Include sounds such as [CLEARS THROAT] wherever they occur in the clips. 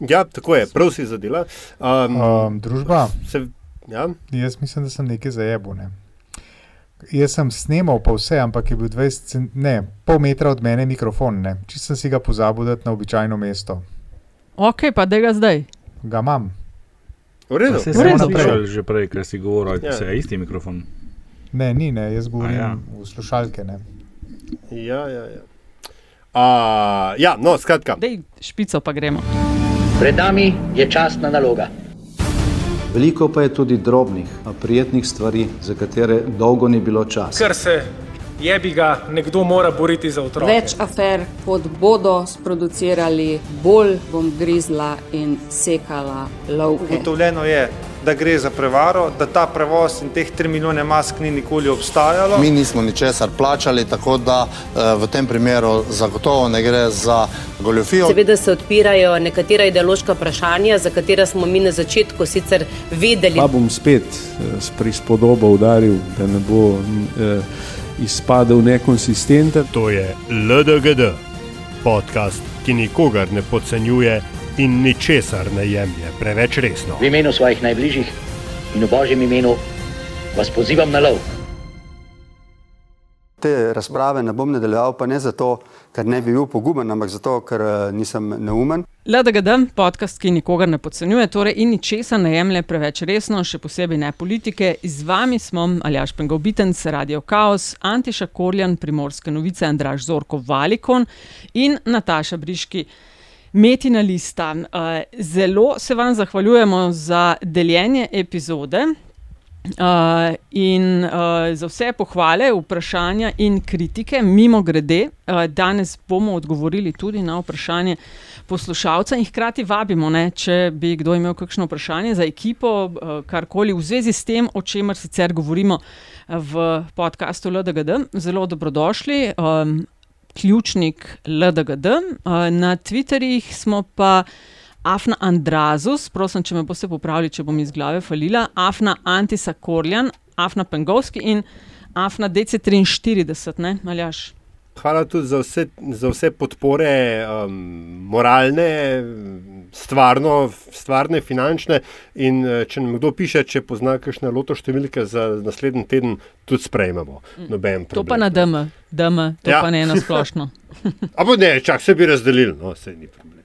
Ja, tako je, prav si zadela. Um, Um, družba, se, ja, jaz mislim, da sem nekaj zajebil. Ne. Jaz sem snemal pa vse, ampak je bil 20, cent, ne, pol metra od mene mikrofon. ne. Čisto sem si ga pozabil dati na običajno mesto. Ok, pa da ga zdaj. Ga imam. v redu. Se smo slišali že prej, ker si govoril, Ja. da je isti mikrofon. Ne, ni, ne, jaz govorim A ja. v slušalke. Ne. Ja, ja, ja. Uh, ja, no, skratka. Dej, špico pa gremo. Pred nami je časna naloga. Veliko pa je tudi drobnih, a prijetnih stvari, za katere dolgo ni bilo časa. ker se je bi ga nekdo mora boriti za otroke. Več afer, kot bodo sproducirali, bolj bom grizla in sekala lovke. Ugotovljeno je, da gre za prevaro, da ta prevoz in teh 3 milijone mask ni nikoli obstajalo. Mi nismo ničesar plačali, tako da eh, v tem primeru zagotovo ne gre za goljofijo. Seveda se odpirajo nekatera ideološka vprašanja, za katera smo mi na začetku sicer vedeli. Pa bom spet eh, s prispodobo udaril, da ne bo eh, izpadel nekonsistenten. To je LDGD, podcast, ki nikogar ne podcenjuje in ničesar ne jemlje preveč resno. V imenu svojih najbližjih in v božjem imenu vas pozivam na lov. Te razprave ne bom nadaljeval, pa ne zato, ker ne bi bil poguben, ampak zato, ker eh, nisem neumen. LDGD, podcast, ki nikogar ne podcenjuje, torej in ničesar ne jemlje preveč resno, še posebej ne politike. Z vami smo Aljaš Pengovitenc, Radio Chaos, Antiša Korjan, Primorske novice, Andraš Zorko Valikon in Nataša Briški. Metina lista. Uh, zelo se vam zahvaljujemo za deljenje epizode. Uh, in uh, za vse pohvale, vprašanja in kritike, mimo grede, uh, danes bomo odgovorili tudi na vprašanje poslušalca in hkrati vabimo, ne, če bi kdo imel kakšno vprašanje za ekipo, uh, karkoli v zvezi s tem, o čemer sicer govorimo v podkastu LDGD, zelo dobrodošli. Um, Ključnik LDGD, uh, na Twitterjih smo pa. Afna Andrazus, prosim, če me boste popravili, če bom iz glave falila, Afna Antisa Korjan, Afna Pengovski in Afna DC43, ne, Maljaš. Hvala tudi za vse, za vse podpore, um, moralne, stvarno, stvarne, finančne. In uh, če nam kdo piše, če pozna kakšne loto številke za naslednji teden, tudi sprejmemo. Noben To pa na DM, DM to Ja. ja. pa ne na splošno. [LAUGHS] Ampak ne, čak se bi razdelili, no, se ni problem.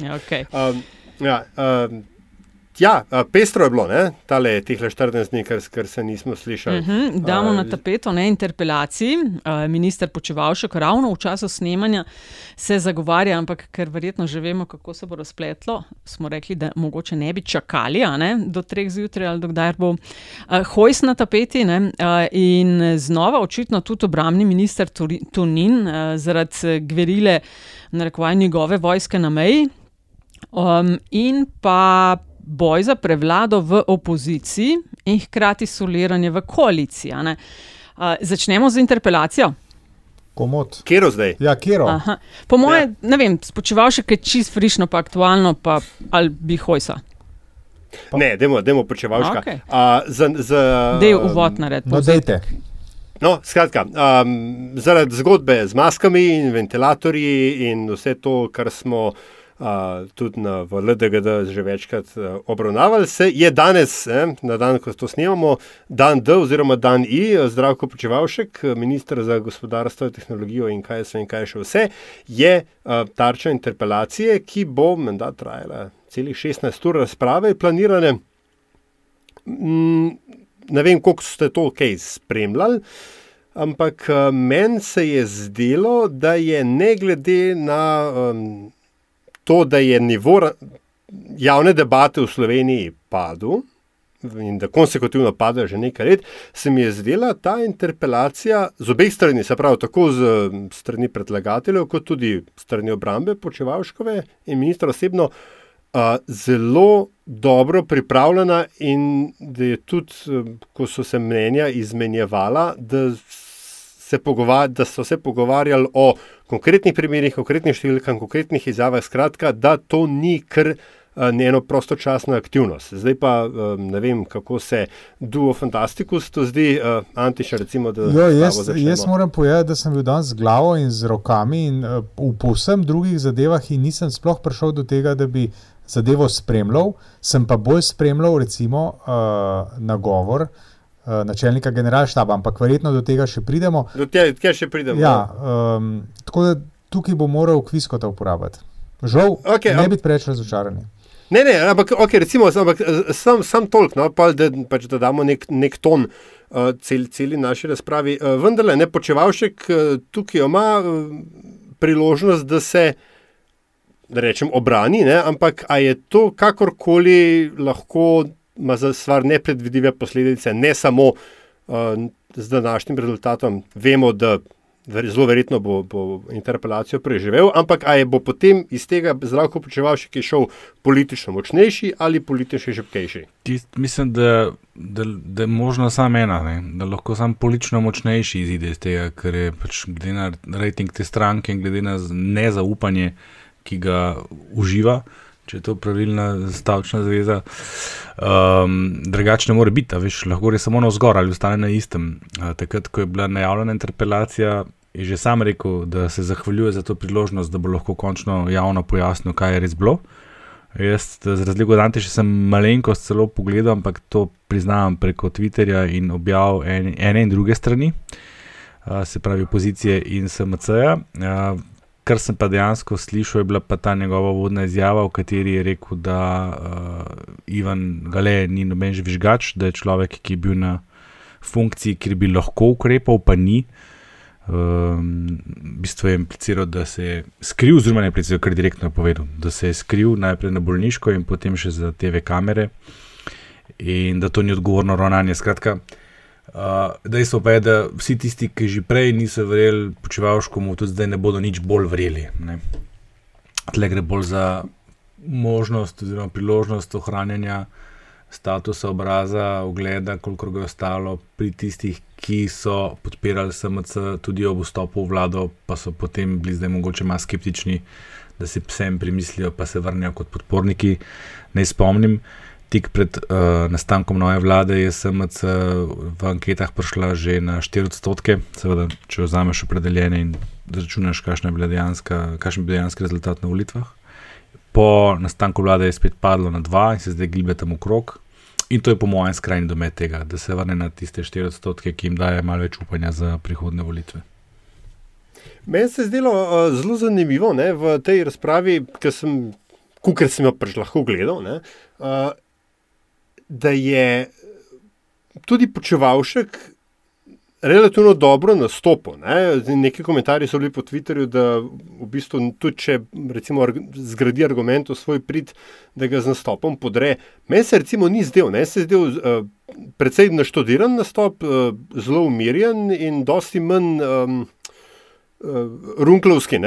Ja, okay. Um, ja, um, ja, uh, pestro je bilo, ne, tale teh 14 dni, kar, kar se nismo slišali. Uh -huh, damo Uh, na tapeto ne, interpelaciji. Uh, minister Počevalšek ravno v času snemanja se zagovarja, ampak ker verjetno že vemo, kako se bo razpletlo, smo rekli, da mogoče ne bi čakali a ne, do treh zjutraj ali dokdaj bo. Uh, Hojs na tapeti ne, uh, in znova očitno tudi obramni minister Tunin uh, zaradi gverile narekovaj njegove vojske na meji. Um, in pa boj za prevlado v opoziciji, in hkrati soliranje v koaliciji. a ne. Uh, začnemo z interpelacijo. Komod. Kero zdaj? Ja, kero. Aha. Po mojem, ja. ne vem, spočival še kaj čist frišno, pa aktualno, pa ali bi hojsa. Ne, dajmo, dajmo počevalška. Okej. Uh, za, za, Dej uvod nared. No, dejte. No, skratka, um, zaradi zgodbe z maskami in ventilatorji in vse to, kar smo uh, tudi na, v LDGD že večkrat uh, obravnavali, se je danes, eh, na dan, ko to snemamo, dan D oziroma dan I, zdravko počevalšek, ministr za gospodarstvo, tehnologijo in kaj se in kaj še vse, je uh, tarča interpelacije, ki bo menda trajala celih 16 ur razprave, planirane. Mm, ne vem, koliko ste to kaj spremljali, ampak uh, meni se je zdelo, da je ne glede na um, to, da je nivo javne debate v Sloveniji padel. In da konsekutivno pada že nekaj let, se mi je zdela ta interpelacija z obeh strani, se pravi, tako z strani predlagateljev, kot tudi strani obrambe Počevalškove in ministra osebno, uh, zelo dobro pripravljena, in da je tudi, ko so se mnenja izmenjevala, da, se pogova- da so se pogovarjali o konkretnih primerih, konkretnih številkah, konkretnih izjavah, skratka, da to ni kar. uh, Njeno prostočasna aktivnost. Zdaj pa um, ne vem, kako se Duo Fantasticus to zdi, uh, Antiša, recimo, da Jo, tabo jaz, jaz moram povedati, da sem bil danes z glavo in z rokami in v povsem drugih zadevah in nisem sploh prišel do tega, da bi zadevo spremljal, sem pa bolj spremljal, recimo, uh, nagovor uh, načelnika generalštaba, ampak verjetno do tega še pridemo. Do tega še pridemo. Ja, um, tako da tukaj bo moral kviskota uporabiti. Žal, okay, ne biti preveč razočarani. Ne, ne, ampak okay, recimo, ampak, sam, sam toliko, no, pa, da, pač, da damo nek, nek ton uh, cel, celi naši razpravi. Uh, vendar, ne počevalšek uh, tukaj ima uh, priložnost, da se, da rečem, obrani, ne, ampak a je to kakorkoli lahko ima za stvar nepredvidive posledice, ne samo uh, z današnjim rezultatom. Vemo, da zelo verjetno bo, bo interpelacijo preživel, ampak ali bo potem iz tega zdravko počeval še ki šel politično močnejši ali politično šepkejši? Mislim, da, da, da je možno samo ena, ne? da lahko samo politično močnejši izide iz tega, ker je pač glede na rejting te stranke in glede na nezaupanje, ki ga uživa. Če je to pravilna stavčna zveza, um, drugače ne more biti, veš, lahko gre samo na vzgor ali ostane na istem. Uh, takrat, ko je bila najavljena interpelacija, je že sam rekel, da se zahvaljuje za to priložnost, da bo lahko končno javno pojasnil, kaj je res bilo. Jaz, za razliko od Antiša, sem malenkost celo pogledal, ampak to priznavam preko Twitterja in objav ene, ene in druge strani, uh, se pravi opozicije in SMC-ja. Uh, kar sem pa dejansko slišal, je bila pa ta njegova vodna izjava, v kateri je rekel, da uh, Ivan Gale ni noben žvižgač, da je človek, ki je bil na funkciji, kjer bi lahko ukrepal, pa ni. Um, v bistvu je impliciral, da se je skril, oziroma ne impliciral, kar je direktno povedal, da se je skril najprej na bolniško in potem še za TV kamere, in da to ni odgovorno ravnanje. Skratka, uh, dejstvo pa je, da vsi tisti, ki že prej niso verjeli počevalškomu, tudi zdaj ne bodo nič bolj verjeli. Tle gre bolj za možnost oziroma priložnost ohranjanja statusa obraza, ogleda, koliko ga je ostalo pri tistih, ki so podpirali SMC tudi ob vstopu v vlado, pa so potem bili zdaj mogoče malo skeptični, da se vsem primislijo, pa se vrnejo kot podporniki. Naj spomnim, tik pred uh, nastankom nove vlade je SMC v anketah prišla že na 4 odstotke, seveda, če vzameš opredeljene in zračunaš, kakšen je bil dejanski rezultat na volitvah po nastanku vlade je spet padlo na 2 in se zdaj gibe tam okrog. In to je po mojem skrajni domet tega, da se vrne na tiste 4 odstotke, ki jim daje malo več upanja za prihodne volitve. Meni se je zdelo uh, zelo zanimivo ne, v tej razpravi, ker sem, kukaj sem jo pač lahko gledal, ne, uh, da je tudi počevalšek relativno dobro nastopil. Ne? Neki komentarji so bili po Twitterju, da v bistvu tudi če recimo, zgradi argument v svoj prid, da ga z nastopom podre. Meni se recimo ni zdel, ne se je zdel uh, precej naštudiran nastop, uh, zelo umirjen in dosti manj. Um, uh, Runklovski,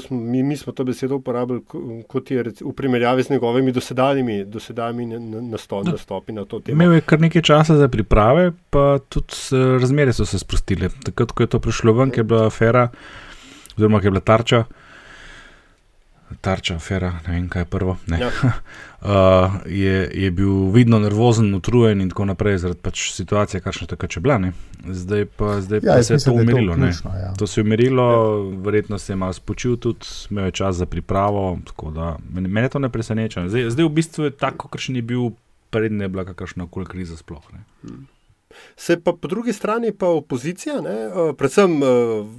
smo, mi, mi smo to besedo uporabili kot je rec, v primerjavi z njegovimi dosedajnimi, dosedajnimi nastopi, nastopi na to temo. Imel je kar nekaj časa za priprave, pa tudi razmere so se sprostile. Takrat, ko je to prišlo ven, je bila afera, oziroma je bila tarča. Tarča, afera, ne vem, kaj je prvo. Ja. [LAUGHS] uh, je, je bil vidno nervozen, utrujen in tako naprej, zaradi pač situacije, kakšna je če bila. Ne? Zdaj pa, zdaj ja, pa se je to umirilo. To, ključno, ja. to se je umirilo, ja. verjetno se je malo spočil, tudi imel je čas za pripravo. Mene, mene to ne preseneča. Zdaj, zdaj v bistvu je tako, kot še ni bil, prednje je bila kakršna koli kriza sploh. Hmm. Se pa po drugi strani pa opozicija, ne, predvsem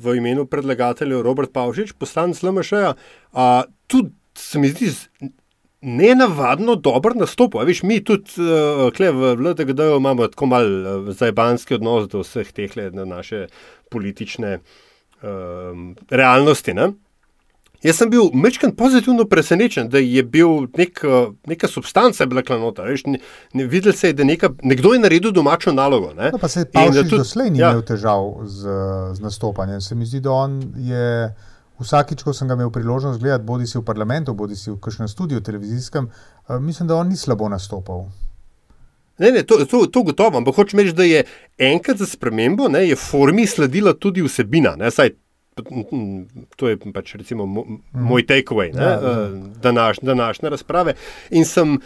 v imenu predlagatelja Robert Pavšič, poslanec LMŠ-a, tudi se mi zdi ne navadno dober nastop. Veš, mi tudi uh, v LDGD imamo tako mal uh, zajbanski odnos do vseh teh let na naše politične uh, realnosti. Ne? Jaz sem bil mečken pozitivno presenečen, da je bil nek, neka substanca bila klanota. Veš, ne, ne, videl se je, da neka, nekdo je naredil domačo nalogo. No, pa se je Pavšič tudi doslej ni ja. imel težav z, z nastopanjem. Se mi zdi, da on je vsakič, ko sem ga imel priložnost gledati, bodi si v parlamentu, bodi si v kakšnem studiu televizijskem, uh, mislim, da on ni slabo nastopal. Ne, ne, to, to, to gotovo, ampak hočem reči, da je enkrat za spremembo, ne, je formi sledila tudi vsebina. Ne, saj, to je pač recimo moj takeaway, ja, ja. današnje razprave. In sem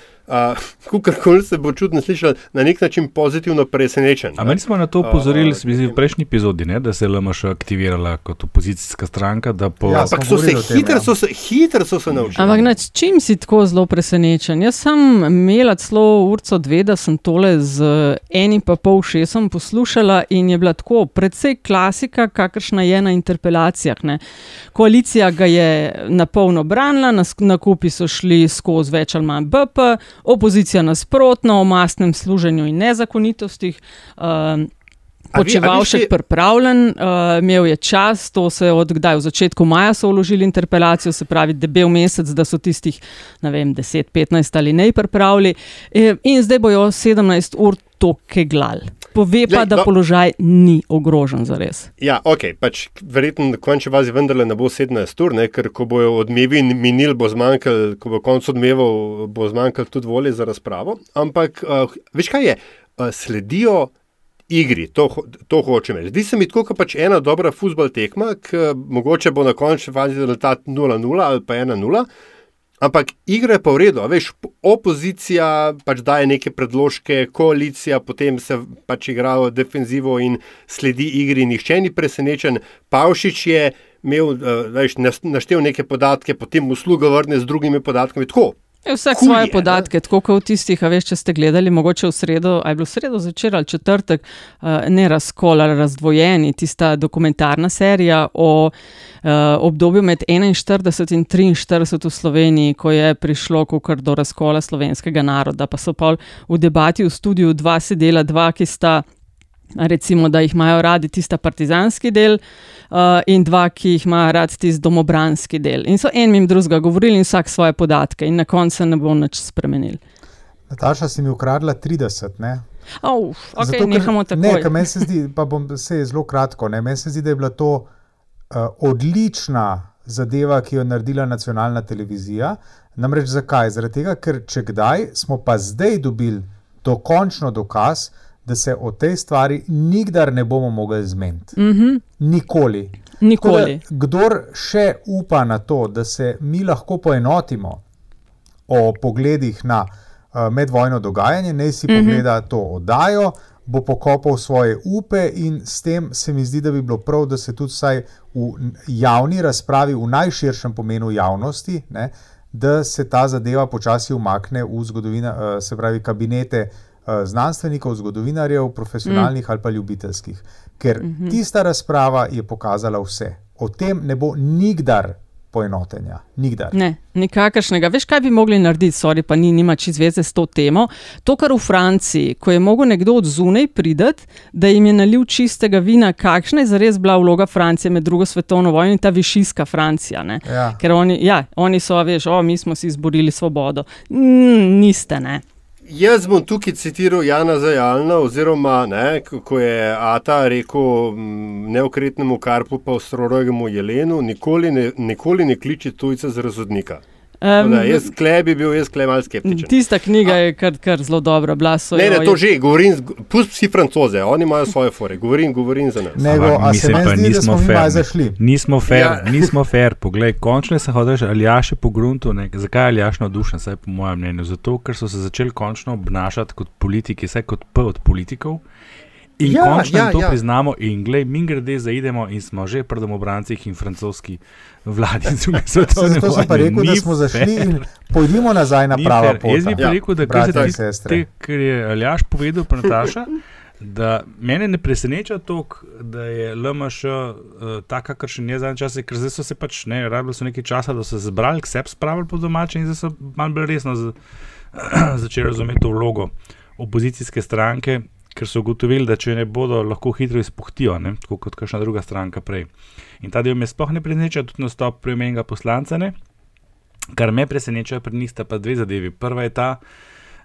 kakorkoli se bo čutno slišal, na nek način pozitivno presenečen. Ampak smo na to upozorili, mi zdi, v prejšnji epizodi, ne, da se je LMŠ aktivirala kot opozicijska stranka. Po... Ja, ampak so se, hitro so se, hitro so se naučili. Ampak nad čim si tako zelo presenečen? Jaz sem imela celo urco dve, da sem tole z enim pa pol šesom poslušala in je bila tako predvsej klasika, kakršna je na interpelacijah. Ne. Koalicija ga je na polno branila, na, na kupi so šli skozi več ali manj BP, opozicija nasprotno o mastnem služenju in nezakonitostih. Uh, Počevalšek pripravljen, uh, imel je čas, to se je odkdaj, v začetku maja so vložili interpelacijo, se pravi, debel mesec, da so tistih, ne vem, 10, 15 ali ne pripravili, e, in zdaj bojo 17 ur to keglali. Pove pa, da položaj ni ogrožen za res. Ja, ok, pač verjetno na koncu vazi vendarle ne bo 17 ur, ne? ker ko bojo odmevi minil, bo zmanjkal, ko bo konc odmevov, bo zmanjkal tudi volje za razpravo. Ampak, uh, veš kaj je, uh, sledijo igri, to, to hočem reči. Zdi se mi tako, kot pač ena dobra futbol tekma, ki mogoče bo na koncu rezultat 0-0 ali pa 1-0. Ampak igra je pa v redu, veš, opozicija pač daje neke predložke, koalicija potem se pač igra v defenzivo in sledi igri, nihče ni presenečen. Pavšič je imel, eh, veš, naštel neke podatke, potem usluga vrne z drugimi podatki. Tako, Je vsak Kuj svoje je, podatke, tako kot v tistih, a veš, če ste gledali, mogoče v sredo, aj bilo sredo zvečer ali četrtek, uh, ne razkol ali razdvojeni, tista dokumentarna serija o uh, obdobju med 41 in 43 v Sloveniji, ko je prišlo kar do razkola slovenskega naroda. Pa so pa v debati v studiu dva sedela, dva, ki sta recimo, da jih imajo radi tista partizanski del, uh, in dva, ki jih imajo radi tisti domobranski del. In so en jim drugega govorili, in vsak svoje podatke, in na koncu ne bo nič spremenil. Nataša si mi ukradla 30, ne? Oh, ok, Zato, nehamo tako. Ne, meni se zdi, pa bom se zelo kratko, ne, meni se zdi, da je bila to uh, odlična zadeva, ki jo je naredila nacionalna televizija. Namreč zakaj? Zaradi tega, ker če kdaj, smo pa zdaj dobili dokončno dokaz, da se o tej stvari nikdar ne bomo mogli zmeniti. Mm -hmm. Nikoli. Nikoli. Toda, kdor še upa na to, da se mi lahko poenotimo o pogledih na uh, medvojno dogajanje, naj si mm -hmm. pogleda to oddajo, bo pokopal svoje upe in s tem se mi zdi, da bi bilo prav, da se tudi vsaj v javni razpravi, v najširšem pomenu javnosti, ne, da se ta zadeva počasi umakne v zgodovino, uh, se pravi, kabinete. Eh, znanstvenikov, zgodovinarjev, profesionalnih mm. ali pa ljubiteljskih. Ker mm -hmm. tista razprava je pokazala vse. O tem ne bo nikdar poenotenja. Nikdar. Ne, nikakršnega. Veš, kaj bi mogli narediti, sorry, pa ni nima čez veze s to temo. To, kar v Franciji, ko je mogel nekdo od zunaj prideti, da jim je nalil čistega vina, kakšna je zares bila vloga Francije med drugo svetovno vojno in ta višijska Francija. Ja. Ker oni, ja, oni so, veš, o, mi smo si izborili svobodo. Mm, niste, ne. Jaz bom tukaj citiral Jana Zajalna, oziroma ne, ko je Ata rekel neokretnemu karpu, pa v strojemu jelenu, nikoli ne, nikoli ne kliči tujca z razodnika. Um, da, jaz klej bi bil, jaz klej malo skeptičen. Tista knjiga je kar, kar zelo dobra. Ne, ne, to že, govorim, pusti vsi francoze, oni imajo svoje fore, govorim, govorim za nas. Ne, go, a se mi zdi, nismo fair. Nismo fair, ja. nismo fair. Poglej, končno se hodeš, ali ja še po gruntu, ne, zakaj je Aljaš navdušen, saj po mojem mnenju. Zato, ker so se začeli končno obnašati kot politiki, vse kot P od politikov. In ja, končno ja, to ja. priznamo, in glej, mi grede zaidemo, in smo že pred obrancih in francoski vladi. [LAUGHS] Zato sem pa rekel, da smo zašli in pojdimo nazaj na pravo pot. Jaz bi rekel, da kar, te, kar je Aljaš povedal, pa Nataša. Da mene ne preseneča to, da je LMŠ uh, eh, taka, kar še ne zadnje čase, ker zdaj so se pač ne, rabili so nekaj časa, da so se zbrali, k sebi spravili po domače in zdaj so malo bolj resno [CLEARS THROAT] začeli razumeti to vlogo opozicijske stranke, ker so ugotovili, da če ne bodo, lahko hitro izpuhtijo, ne? tako kot kakšna druga stranka prej. In ta del me sploh ne preseneča, tudi nastop premenjega poslanca. Ne? Kar me preseneča, pri njih sta pa dve zadevi. Prva je ta,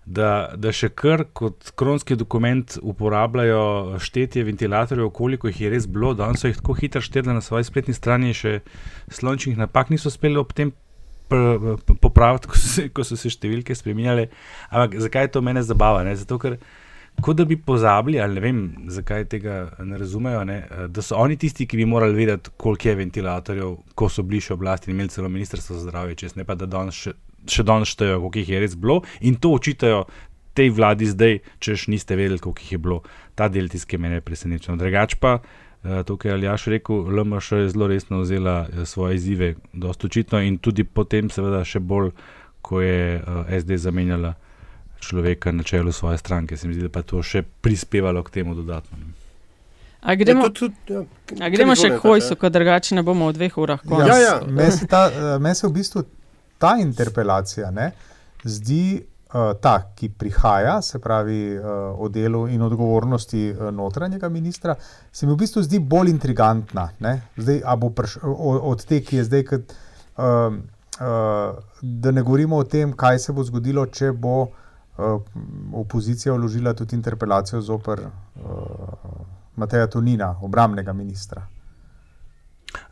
da, da še kar kot kronski dokument uporabljajo štetje ventilatorjev, koliko jih je res bilo, da so jih tako hitro štedili na svoji spletni strani, še slončnih napak niso uspeli ob tem. Popraviti, ko so, se, ko so se številke spremenjale. Ampak zakaj to mene zabava? Ne? Zato, ker kot da bi pozabili, ali ne vem, zakaj tega ne razumejo, ne, da so oni tisti, ki bi morali vedeti, koliko je ventilatorjev, ko so bili še oblasti in imeli celo ministrstvo za zdravje, čez ne pa da danes še še danes štejejo, koliko jih je res bilo, in to očitajo tej vladi zdaj, češ niste vedeli, koliko jih je bilo. Ta del tiske mene preseneča. Drugač pa, uh, to, kar je Aljaš rekel, LMŠ je zelo resno vzela uh, svoje izzive, dosta očitno in tudi potem, seveda, še bolj, ko je uh, SD zamenjala človeka na čelu svoje stranke. Se mi zdi, da pa to še prispevalo k temu dodatno. Ne. A gremo, ja, tudi, ja, a gremo še k hojsu, ja. kot drugače ne bomo v dveh urah. Ja, ja, ja. Meni se, men se v bistvu ta interpelacija ne, zdi uh, ta, ki prihaja, se pravi uh, o delu in odgovornosti uh, notranjega ministra, se mi v bistvu zdi bolj intrigantna. Ne. Zdaj, prš, od, od te, ki je zdaj, kad, uh, uh, da ne govorimo o tem, kaj se bo zgodilo, če bo uh, opozicija vložila tudi interpelacijo zoper. Uh, Mateja Tunina, obramnega ministra.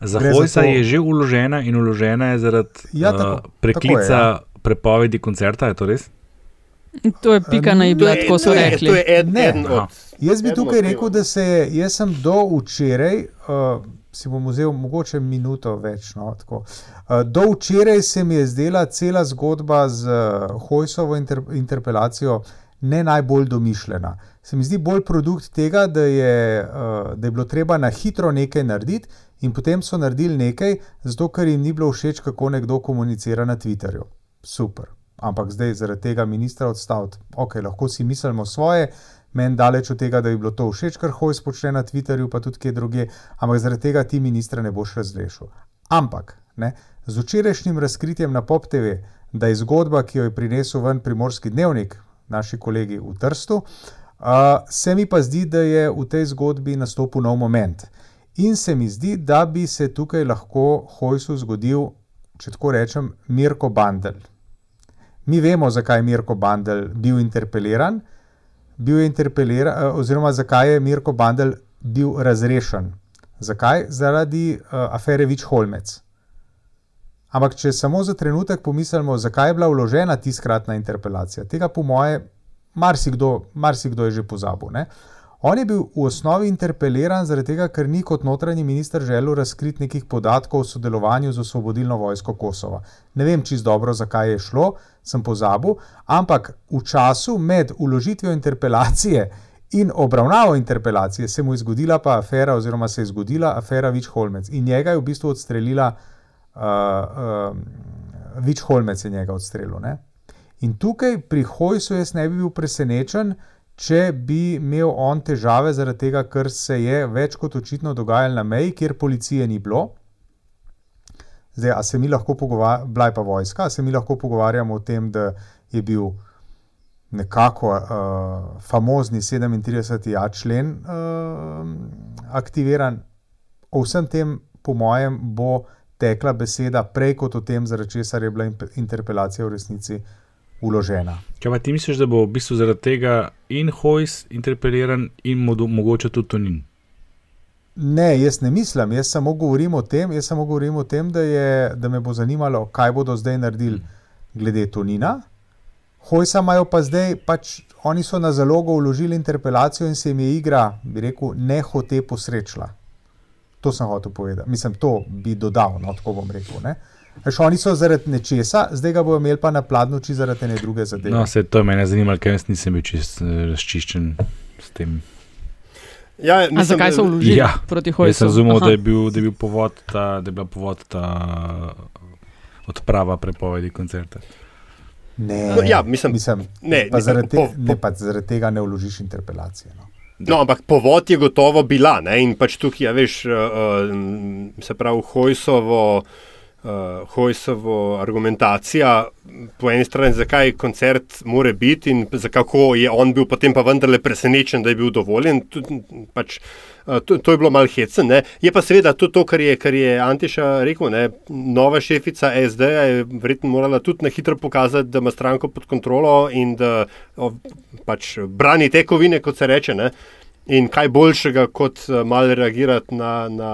Za Hojsa to... je že uložena in uložena je zaradi ja, tako, uh, preklica je, ja. prepovedi koncerta, je to res? To je pika na ibi, tako so rekli. Ed, eden od, jaz bi tukaj rekel, da se je, sem do včeraj, uh, si bom vzel mogoče minuto več. No, uh, do včeraj se mi je zdela cela zgodba z uh, Hojsovo inter, interpelacijo ne najbolj domišljena se mi zdi bolj produkt tega, da je, uh, da je bilo treba na hitro nekaj narediti, in potem so naredili nekaj, zato ker jim ni bilo všeč, kako nekdo komunicira na Twitterju. Super. Ampak zdaj zaradi tega ministra odstaviti, ok, lahko si mislimo svoje, meni daleč od tega, da bi bilo to všeč, kar hoj spočne na Twitterju, pa tudi kje druge, ampak zaradi tega ti ministra ne boš razrešil. Ampak ne, z včerajšnjim razkritjem na Pop TV, da je zgodba, ki jo je prinesel ven primorski dnevnik, naši kolegi v Trstu, uh, se mi pa zdi, da je v tej zgodbi nastopil nov moment. In se mi zdi, da bi se tukaj lahko Hojsu zgodil, če tako rečem, Mirko Bandel. Mi vemo, zakaj je Mirko Bandel bil interpeliran, bil je interpeliran, oziroma zakaj je Mirko Bandel bil razrešen. Zakaj? Zaradi uh, afere Vič-Holmec. Ampak, če samo za trenutek pomislimo, zakaj je bila vložena tiskratna interpelacija, tega po moje marsikdo, marsikdo je že pozabil. Ne? On je bil v osnovi interpeliran zaradi tega, ker ni kot notranji minister želel razkriti nekih podatkov o sodelovanju z osvobodilno vojsko Kosova. Ne vem čist dobro, zakaj je šlo, sem pozabil, ampak v času med uložitvijo interpelacije in obravnavo interpelacije se mu je zgodila pa afera, oziroma se je zgodila afera Vič Holmec in njega je v bistvu odstrelila, uh, uh, Vič Holmec je njega odstrelil. Ne? In tukaj pri Hojsu jaz ne bi bil presenečen, če bi imel on težave zaradi tega, ker se je več kot očitno dogajalo na meji, kjer policije ni bilo. Zdaj, a se mi lahko pogovarjamo, bila je pa vojska, a se mi lahko pogovarjamo o tem, da je bil nekako uh, famozni 37. člen uh, aktiviran. O vsem tem, po mojem, bo tekla beseda prej kot o tem, zaradi česar je bila interpelacija v resnici uložena. Kaj pa ti misliš, da bo v bistvu zaradi tega in Hojs interpeliran in mogoče tudi Tonin? Ne, jaz ne mislim, jaz samo govorim o tem, samo govorim o tem da, je, da me bo zanimalo, kaj bodo zdaj naredili glede Tonina. Hojsa imajo pa zdaj, pač oni so na zalogo vložili interpelacijo in se jim je igra, bi rekel, ne hote posrečila. To sem hotel povedati. Mislim, to bi dodal, no, tako bom rekel. Ne? Še oni so zaradi nečesa, zdaj ga bodo imeli pa na pladnju, če zaradi ne druge zadeve. No, se to je meni zanimalo, ker jaz nisem bil čist uh, razčiščen s tem. Ja, mislim, zakaj so vložili ja, proti Hojsu? Jaz sem razumel, da, da je bil povod ta, da je bila povod ta odprava prepovedi koncerta. Ne, no, ja, mislim, mislim, ne, pa mislim, zaradi, te, po, po, ne, pa zaradi tega ne vložiš interpelacije. No. No, ampak povod je gotovo bila ne? in pač tukaj, ja, veš, uh, uh, se pravi, Hojsovo uh, Hojsovo argumentacija, po eni strani, zakaj koncert more biti in kako je on bil potem pa vendarle presenečen, da je bil dovoljen. Tud, pač, uh, to, to je bilo malo hecen. Ne? Je pa seveda tudi to, kar je, kar je Antiša rekel. Ne? Nova šefica SD je verjetno morala tudi na hitro pokazati, da ima stranko pod kontrolo in da o, pač brani tekovine, kot se reče. Ne? In kaj boljšega, kot uh, malo reagirati na. na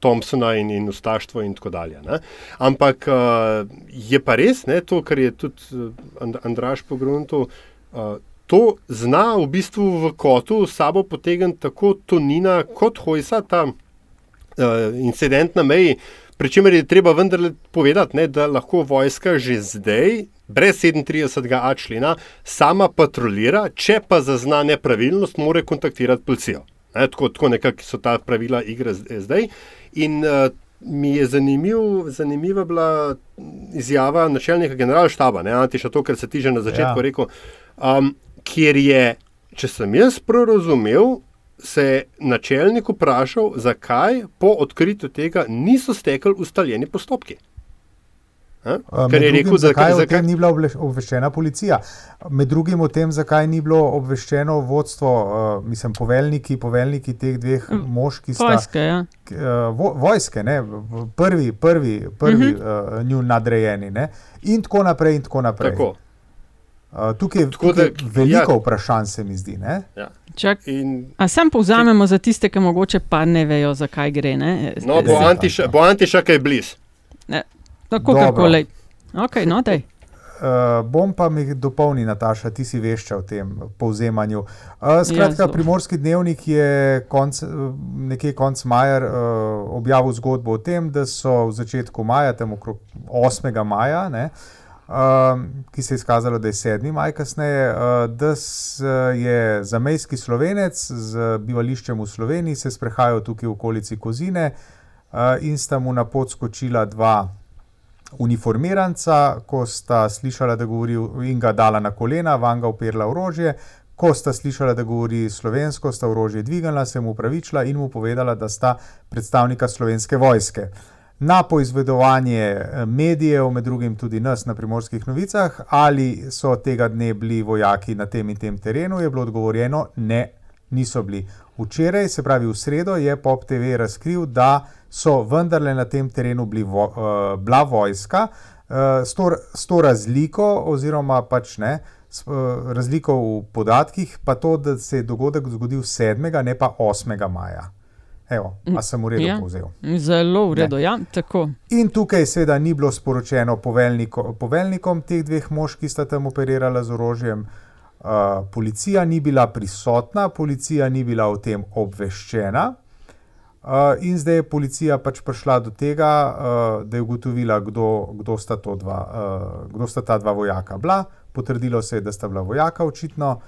Thompsona in, in ustaštvo in tako dalje. Ne? Ampak uh, je pa res ne, to, kar je tudi uh, Andraš pogrunil. Uh, To zna v bistvu v kotu sabo potegniti tako Tonina kot Hojsa, ta uh, incident na meji, Pričemer je treba vendarle povedati, ne, da lahko vojska že zdaj, brez 37. člena, sama patrolira, če pa zazna nepravilnost, mora kontaktirati policijo. Ne, tako, tako nekako so ta pravila igre zdaj. In uh, mi je zanimiv, zanimiva bila izjava načelnika generalštaba, ne Antiša, to, kar se ti že na začetku ja. rekel, um, kjer je, če sem jaz prav razumel, se je načelnik vprašal, zakaj po odkritju tega niso stekli ustaljeni postopki. Ker je rekel, zakaj, zakaj ni bila obveščena policija. Med drugim o tem, zakaj ni bilo obveščeno vodstvo, uh, mislim, poveljniki, poveljniki teh dveh mm. mož, ki sta vojske. Ja. Uh, vo, vojske, ne, prvi, prvi, prvi uh -huh. uh, nju nadrejeni. Ne, in tako naprej. In tako naprej. Tako. Uh, tukaj je tukaj da, veliko ja. vprašanj, se mi zdi. Ja. In, A sam povzamemo če, za tiste, ki mogoče pa ne vejo, zakaj gre. Ne? No, bo Antiša, bo Antiša kaj blizu. Tako kako le. Okay, no, Uh, bom pa mi dopolnil, Nataša, ti si veš o tem povzemanju. Uh, skratka, ja, Primorski dnevnik je konc, nekje konc maja uh, objavil zgodbo o tem, da so v začetku maja, tam okrog 8. maja, ne, uh, ki se je izkazalo, da je 7. maj kasneje, uh, da je zamejski slovenec z bivališčem v Sloveniji se sprehajal tukaj v okolici Kozine uh, in sta mu na pot skočila dva uniformiranca, ko sta slišala, da govori in ga dala na kolena, van ga uperla orožje. Ko sta slišala, da govori slovensko, sta orožje dvignila, se mu upravičila in mu povedala, da sta predstavnika slovenske vojske. Na poizvedovanje eh, medijev, med drugim tudi nas na primorskih novicah, ali so tega dne bili vojaki na tem in tem terenu, je bilo odgovorjeno: ne, niso bili. Včeraj, se pravi v sredo, je Pop TV razkril, da so vendarle na tem terenu bili vo, uh, bila vojska, uh, s, to, s to razliko, oziroma pač ne, s, uh, razliko v podatkih, pa to, da se je dogodek zgodil 7. ne pa 8. maja. Evo, a sem v redu ja, povzel. Zelo v redu, ja, tako. In tukaj seveda ni bilo sporočeno poveljniko, poveljnikom teh dveh mož, ki sta tam operirala z orožjem. Uh, policija ni bila prisotna, policija ni bila o tem obveščena. Uh, in zdaj je policija pač prišla do tega, uh, da je ugotovila, kdo, kdo, sta dva, uh, kdo sta ta dva vojaka bila. Potrdilo se je, da sta bila vojaka, očitno,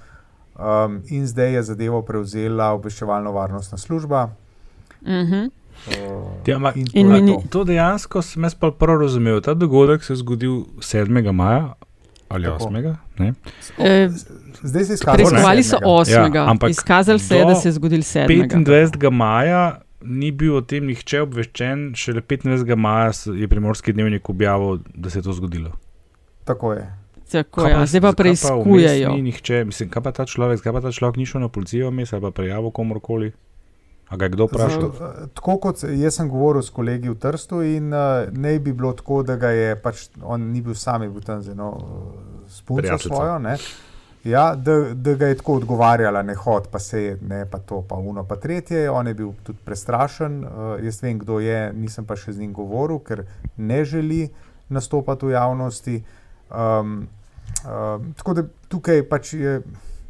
um, in zdaj je zadevo prevzela obveščevalno varnostna služba. Uh -huh. uh, ja, ma, in in to, to. dejansko sem jaz prav razumel. Ta dogodek se je zgodil 7. maja ali 8. E, zdaj se je izkazalo, da so 8. Ja, ampak izkazalo se je, da se je zgodil 7. 25. maja ni bil o tem nihče obveščen, šele 25. maja je primorski dnevnik objavil, da se je to zgodilo. Tako je. Tako je, zdaj pa preizkujejo. Ni nihče, mislim, kaj pa ta človek, kaj pa ta človek ni šel na policijo, mi se pa prijavil komorkoli. A ga je kdo vprašal? Eh, tako kot jaz sem govoril s kolegi v Trstu, in uh, ne bi bilo tako, da ga je pač on ni bil sam, bil tam z eno uh, spunco svojo. Ne? Ja, da, da ga je tako odgovarjala, ne hod, pa se je, ne pa to, pa uno, pa tretje. On je bil tudi prestrašen. Uh, jaz vem, kdo je, nisem pa še z njim govoril, ker ne želi nastopati v javnosti. Um, um, tako da tukaj pač je,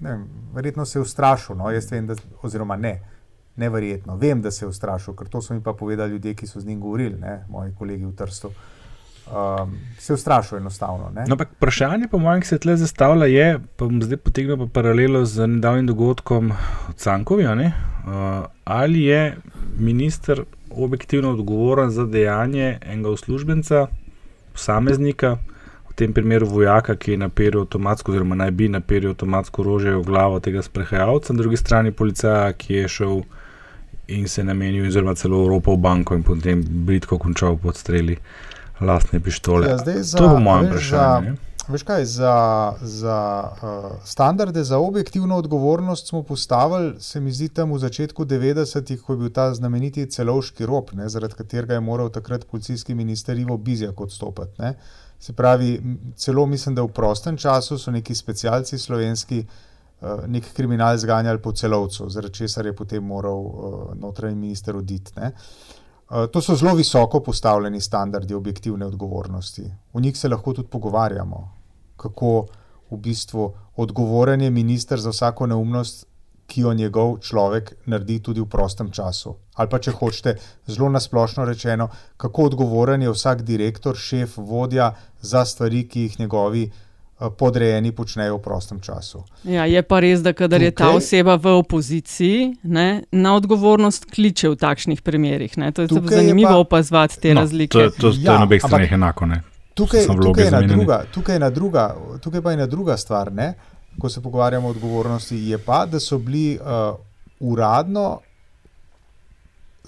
ne, verjetno se je ustrašil. No? Jaz vem, da, oziroma ne, neverjetno, vem, da se je ustrašil, ker to so mi pa povedali ljudje, ki so z njim govorili, ne? moji kolegi v Trstu. Uh, um, se ustrašil enostavno. No, vprašanje, po mojem, ki se tle zastavlja, je, pa bom zdaj potegnil pa paralelo z nedavnim dogodkom v Cankovi, uh, ali je minister objektivno odgovoren za dejanje enega uslužbenca, posameznika, v tem primeru vojaka, ki je naperil avtomatsko, oziroma naj bi naperil avtomatsko orožje v glavo tega sprehajalca, na drugi strani policaja, ki je šel. In se namenil, oziroma celo Evropo v banko, in potem britko končal pod streli. Uh, lastne pištole. Ja, za, to je moje vprašanje. Veš kaj, za, za uh, standarde za objektivno odgovornost smo postavili, se mi zdi, tam v začetku 90-ih, ko je bil ta znameniti celovški rob, ne, zaradi katerega je moral takrat policijski minister Ivo Bizjak odstopiti. Ne. Se pravi, celo mislim, da v prostem času so neki specialci slovenski uh, nek kriminal zganjali po celovcu, zaradi česar je potem moral uh, notranji minister oditi. Uh, Eh, to so zelo visoko postavljeni standardi objektivne odgovornosti. V njih se lahko tudi pogovarjamo, kako v bistvu odgovoren je minister za vsako neumnost, ki jo njegov človek naredi tudi v prostem času. Ali pa če hočete, zelo nasplošno rečeno, kako odgovoren je vsak direktor, šef, vodja za stvari, ki jih njegovi podrejeni počnejo v prostem času. Ja, je pa res, da kadar Tukaj, je ta oseba v opoziciji, ne, na odgovornost kliče v takšnih primerih. Ne. To je zanimivo pa, opazovati te no, razlike. To, to, to ja, je na obeh straneh enako. Tukaj, tukaj, je druga, tukaj, je druga, tukaj pa je ena druga stvar. Ne ko se pogovarjamo o odgovornosti, je pa, da so bili uh, uradno,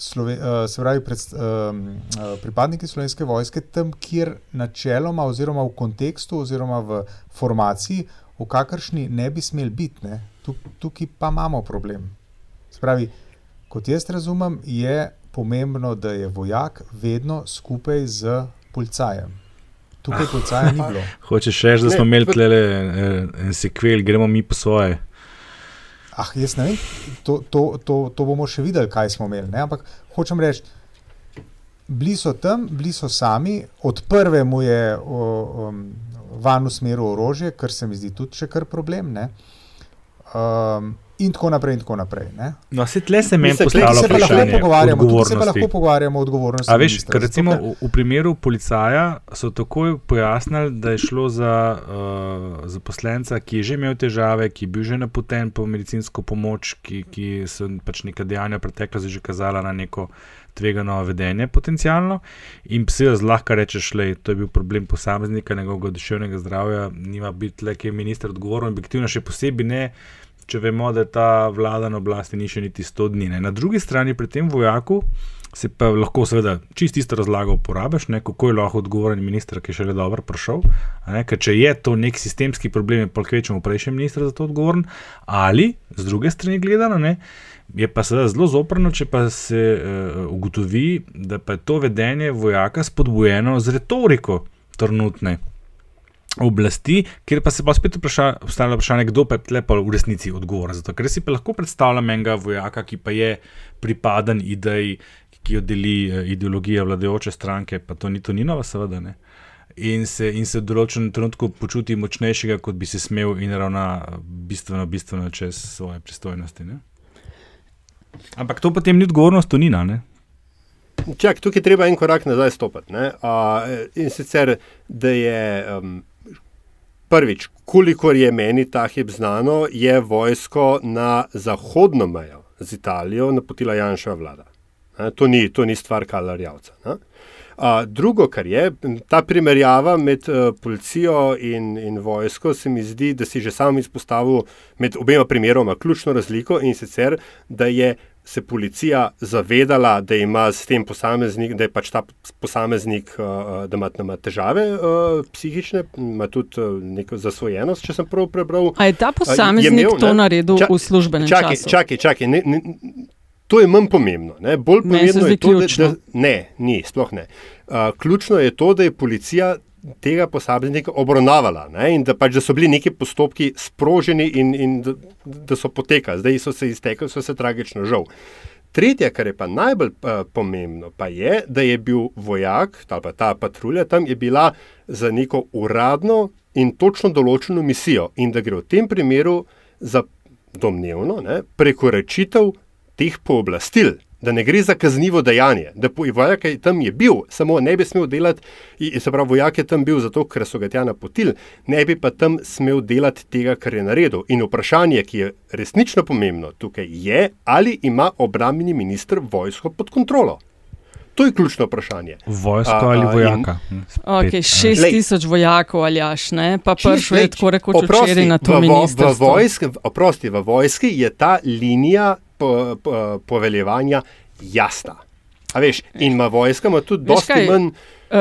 slove, uh, se pravi, pred, uh, pripadniki slovenske vojske tam, kjer načeloma, oziroma v kontekstu, oziroma v formaciji, v kakršni ne bi smeli biti. Ne? Tukaj pa imamo problem. Spravi, kot jaz razumem, je pomembno, da je vojak vedno skupaj z policajem tukaj [LAUGHS] policaja ni bilo. Hočeš reči, da smo imeli tle eh, en sekvel, gremo mi po svoje. Ah, jaz ne vem, to, to, to, to bomo še videli, kaj smo imeli. Ne? Ampak hočem reči, bili so tam, bili so sami, od prve mu je um, van usmeril orožje, kar se mi zdi tudi še kar problem. Um, in tako naprej. In tako naprej no, se tle se meni postavlja vprašanje. Tu se pa lahko pogovarjamo o odgovornosti. A veš, ker recimo v, v primeru policaja so takoj pojasnili, da je šlo za uh, zaposlenca, ki je že imel težave, ki je bil že napoten po medicinsko pomoč, ki, ki so pač neka dejanja preteklosti že kazala na neko. Tvegano vedenje, potencialno, in psi zlahka rečeš, da je to bil problem posameznika, njegovega duševnega zdravja, nima biti le, ki je minister odgovoren, objektivno, še posebej ne, če vemo, da ta vlada na oblasti ni še niti 100 dni. Ne. Na drugi strani, pri tem vojaku, se pa lahko, seveda, čist isto razlago uporabiš, ne, kako je lahko odgovoren minister, ki je še le dobro prišel. Ne, če je to nek sistemski problem, je pa kvečemo prejšnji minister za to odgovoren, ali z druge strani gledano. Ne, Je pa seveda zelo zoprno, če pa se uh, ugotovi, da pa je to vedenje vojaka spodbujeno z retoriko trenutne oblasti, kjer pa se pa spet postavlja vprašanje, kdo pa je pa v resnici odgovoren za to. Ker si pa lahko predstavljam enega vojaka, ki pa je pripaden ideji, ki jo deli eh, ideologija vladajoče stranke, pa to ni to nova, seveda ne. In se, in se v določenem trenutku počuti močnejšega, kot bi se smel, in ravna bistveno, bistveno čez svoje pristojnosti. Ne? Ampak to potem ni odgovornost, to ni na. Čak, tukaj je treba en korak nazaj stopiti. Uh, in sicer, da je um, Prvič, kolikor je meni ta hip znano, je vojsko na zahodno mejo z Italijo napotila Janša vlada. To ni, to ni stvar Kalarjavca. Drugo, kar je, ta primerjava med uh, policijo in, in vojsko, se mi zdi, da si že sam izpostavil med obema primeroma ključno razliko in sicer, da je se policija zavedala, da ima s tem posameznik, da je pač ta posameznik, uh, da ima, ima težave uh, psihične, ima tudi neko zasvojenost, če sem prav prebral. A je ta posameznik je imel, to naredil čak, v službenem čakaj, času? Čakaj, čakaj, ne, ne, to je manj pomembno. Ne. Bolj pomembno je to, da, da ne, ni, sploh ne. Uh, ključno je to, da je policija tega posameznika obravnavala ne, in da, pač, da so bili neki postopki sproženi in, in da, da so potekali, zdaj so se iztekli, so se tragično žal. Tretje, kar je pa najbolj uh, pomembno, pa je, da je bil vojak, ta, pa ta patrulja tam je bila za neko uradno in točno določeno misijo, in da gre v tem primeru za domnevno ne, prekoračitev teh pooblastil da ne gre za kaznivo dejanje, da vojak je tam je bil, samo ne bi smel delati, se pravi, vojak je tam bil zato, ker so ga tja napotili, ne bi pa tam smel delati tega, kar je naredil. In vprašanje, ki je resnično pomembno tukaj, je, ali ima obrambni minister vojsko pod kontrolo. To je ključno vprašanje. Vojsko ali vojaka? Okay, šest tisoč vojakov ali aš, ne? pa prvič je tako rekoč včeraj na to ministrstvo. Oprosti, v vojski je ta linija po, po, poveljevanja jasna. A veš, in ima vojska, ima tudi dosti manj.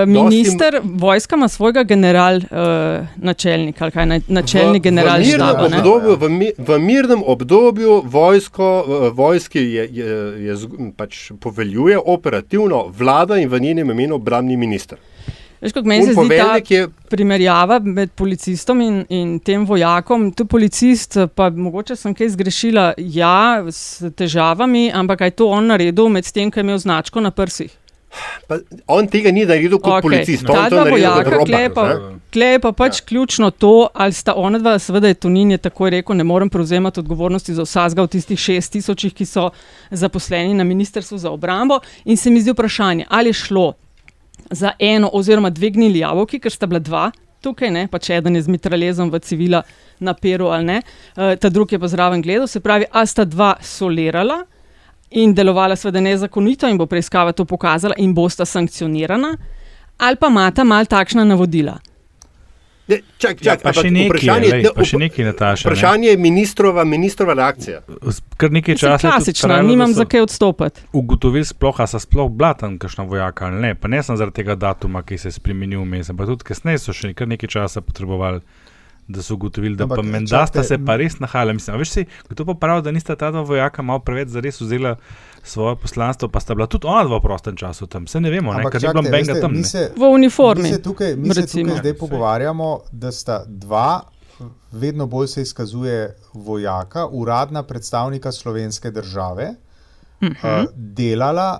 Minister dosti... vojska ima svojega general uh, načelnika, ali kaj načelnik general štaba. V, obdobju, v, mi, v mirnem obdobju vojsko, vojski je, je, je, pač poveljuje operativno vlada in v njenem imenu obrambni minister. Veš, kako meni se zdi ta je... primerjava med policistom in, in tem vojakom. Tu policist, pa mogoče sem kaj zgrešila, ja, s težavami, ampak kaj to on naredil med tem, ki je imel značko na prsih? Pa, on tega ni naredil kot okay. policist, Ta on to dva naredil vojaka, kot klej pa, robar. klej pa pač ja. ključno to, ali sta ona dva, seveda je Tonin je takoj rekel, ne morem prevzemati odgovornosti za vsazga v tistih šest tisočih, ki so zaposleni na Ministrstvu za obrambo. In se mi zdi vprašanje, ali je šlo za eno oziroma dve gnili jabolki, ker sta bila dva. Tukaj, ne, pač eden je z mitraljezom v civila na Peru ali ne, uh, ta drugi je pa zraven gledal, se pravi, a sta dva solirala in delovala seveda nezakonito in bo preiskava to pokazala in bosta sankcionirana, ali pa imata mal takšna navodila. Ne, čak, čak, Ja, pa še nekaj, vprašanje- lej, ne, pa še nekaj, Nataša, ne. Vprašanje je ministrova, ministrova reakcija. Kar nekaj Mislim, časa. je tudi klasična, trajalo, nimam za kaj odstopati. Ugotovili sploh, a so sploh bila tam kakšna vojaka ali ne. Pa ne samo zaradi tega datuma, ki se je spremenil vmes, ampak tudi kasneje so še kar nekaj časa potrebovali. Da so ugotovili, da Ampak, pa menda sta se pa res nahajala. Mislim, veš si, kdo pa pravi, da nista ta dva vojaka malo preveč zares vzela svoje poslanstvo, pa sta bila tudi ona dva v prostem času tam. Se ne vemo, ne, Ampak bilo čakajte, benga veste, tam. mi ne. se- V uniformi, Mi se tukaj, mi se tukaj zdaj pogovarjamo, da sta dva, vedno bolj se izkazuje vojaka, uradna predstavnika slovenske države, Mhm. uh, delala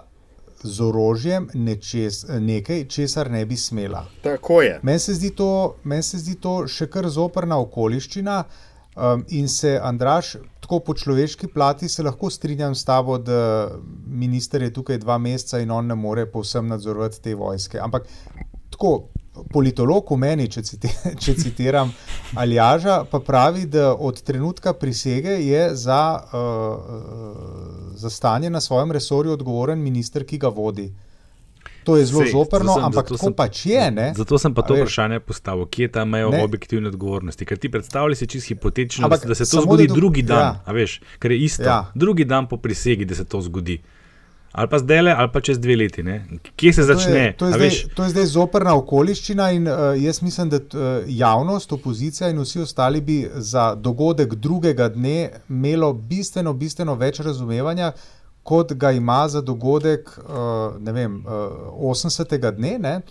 z orožjem nečes, nekaj, česar ne bi smela. Tako je. Meni se, zdi to- meni se zdi to še kar zoprna okoliščina. Um, in se, Andraš, tako po človeški plati se lahko strinjam s tabo, da minister je tukaj dva meseca in on ne more povsem nadzorovati te vojske. Ampak tako, politolog v meni, če, citi, [LAUGHS] če citiram Aljaža, pa pravi, da od trenutka prisege je za, uh, za stanje na svojem resorju odgovoren minister, ki ga vodi. To je zelo Sej, zoprno, sem- ampak tako sem- pač je. Ne? Zato sem pa to veš. vprašanje postavil, kje je ta meja Ne. objektivne odgovornosti. Ker ti predstavljaj si čisto hipotetično, Ampak da, se to zgodi da do- drugi dan, ja. veš, ker je isto. Ja. Drugi dan po prisegi, da se to zgodi. Ali pa zdaj le, ali pa čez dve leti. Ne? Kje se To je- začne? To je, zdaj, veš? to je zdaj zoprna okoliščina, in uh, jaz mislim, da uh, javnost, opozicija in vsi ostali bi za dogodek drugega dne imelo bistveno, bistveno več razumevanja, kot ga ima za dogodek uh, vem, uh, 80. dne. Ne?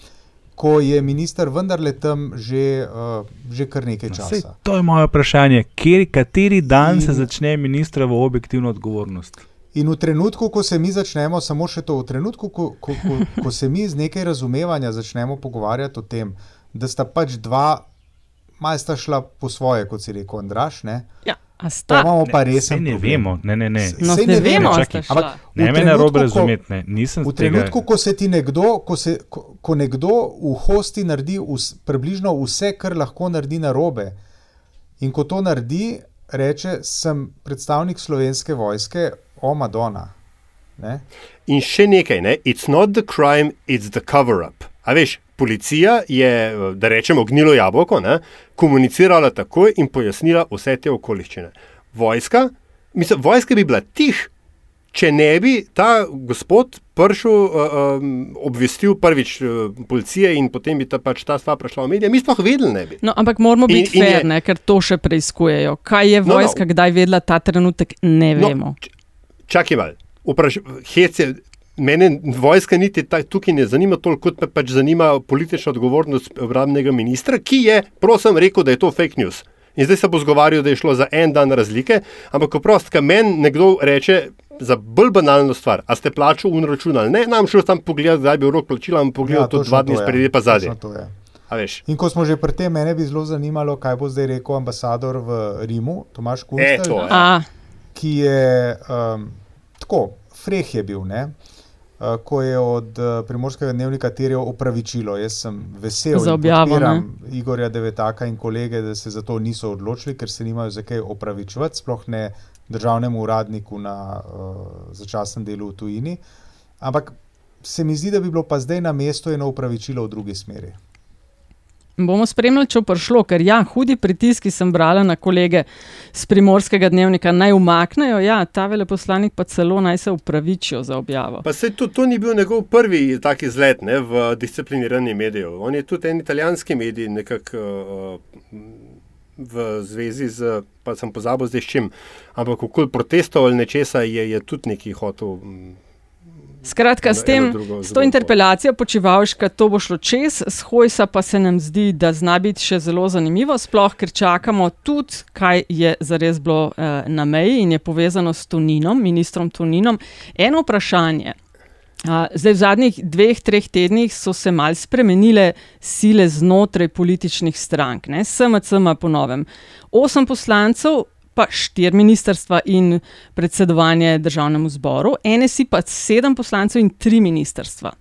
Ko je minister vendarle tam že, uh, že kar nekaj časa. Sej, to je moje vprašanje. Kjer, kateri dan In- se začne ministrovo objektivno odgovornost? In v trenutku, ko se mi začnemo, samo še to, v trenutku, ko, ko, ko, ko se mi z nekaj razumevanja začnemo pogovarjati o tem, da sta pač dva, malo sta šla po svoje, kot si rekel, Andraš. Ne? Ja, sta. imamo pa Ne, resen ne problem. vemo, ne, ne, ne. No, Saj ne vemo, sta šla. Ampak v Ne me trenutku, narobe ko- razumeti, ne. Nisem V s tega- trenutku, ko se ti nekdo, ko, se, ko, ko nekdo v hosti naredi vs, približno vse, kar lahko naredi na robe, in ko to naredi, reče, sem predstavnik slovenske vojske, o Madonna. Ne? In še nekaj, ne? it's not the crime, it's the cover-up. A veš, policija je, da rečemo, gnilo jabolko, ne? komunicirala takoj in pojasnila vse te okoliščine. Vojska, mislim, vojska bi bila tih, če ne bi ta gospod prišel, uh, um, obvestil prvič uh, policije in potem bi ta, pač ta stvar prišla v medije. Mi sploh vedeli ne bi. No, ampak moramo In- biti in je- fair, ne, ker to še preiskujejo. Kaj je No, no. vojska kdaj vedela ta trenutek, ne No, vemo. Čakaj malo, vpraš, hec je. Mene vojska niti ta, tukaj ne zanima toliko, kot me pač zanima politična odgovornost obrambnega ministra, ki je, prosim, rekel, da je to fake news. In zdaj se bo zgovarjal, da je šlo za en dan razlike, ampak oprost, kaj meni nekdo reče za bolj banalno stvar, a ste plačo unračunali, ne, nam šel tam pogledati, kdaj bi rok plačila, ampak pogledal ja, to dva dni je, spredi pa zadnji. je. In ko smo že pri tem, mene bi zelo zanimalo, kaj bo zdaj rekel ambasador v Rimu, Tomaš Kunstelj, to, ja. A, ki je um, tako, freh je bil, ne? Uh, ko je od uh, primorskega dnevnika terjal opravičilo. Jaz sem vesel, objavo, podpiram Igorja Devetaka in kolege, da se za to niso odločili, ker se nimajo za kaj opravičevati, sploh ne državnemu uradniku na uh, začasnem delu v tujini. Ampak se mi zdi, da bi bilo pa zdaj na mestu eno opravičilo v drugi smeri. Bomo spremljali, če bo prišlo, ker ja, hudi pritiski sem brala na kolege z primorskega dnevnika, naj umaknejo, ja, ta veleposlanik pa celo naj se upravičijo za objavo. Pa se to, to ni bil njegov prvi taki izlet ne, v discipliniranje medijev. On je tudi en italijanski medij, nekako uh, v zvezi z, pa sem pozabil zdaj s čim, ampak okoli protestov ali nečesa je, je tudi neki hotel. Skratka, s, tem, drugo s to interpelacijo počivalška to bo šlo čez, s Hojsa pa se nam zdi, da zna biti še zelo zanimivo, sploh ker čakamo tudi, kaj je zares bilo eh, na meji in je povezano s Toninom, ministrom Toninom. Eno vprašanje, Zdaj, v zadnjih dveh, treh tednih so se mal spremenile sile znotraj političnih strank. Ne? SMC ima po novem osem poslancev, pa štiri ministrstva in predsedovanje državnemu zboru, NSI pa sedem poslancev in tri ministrstva.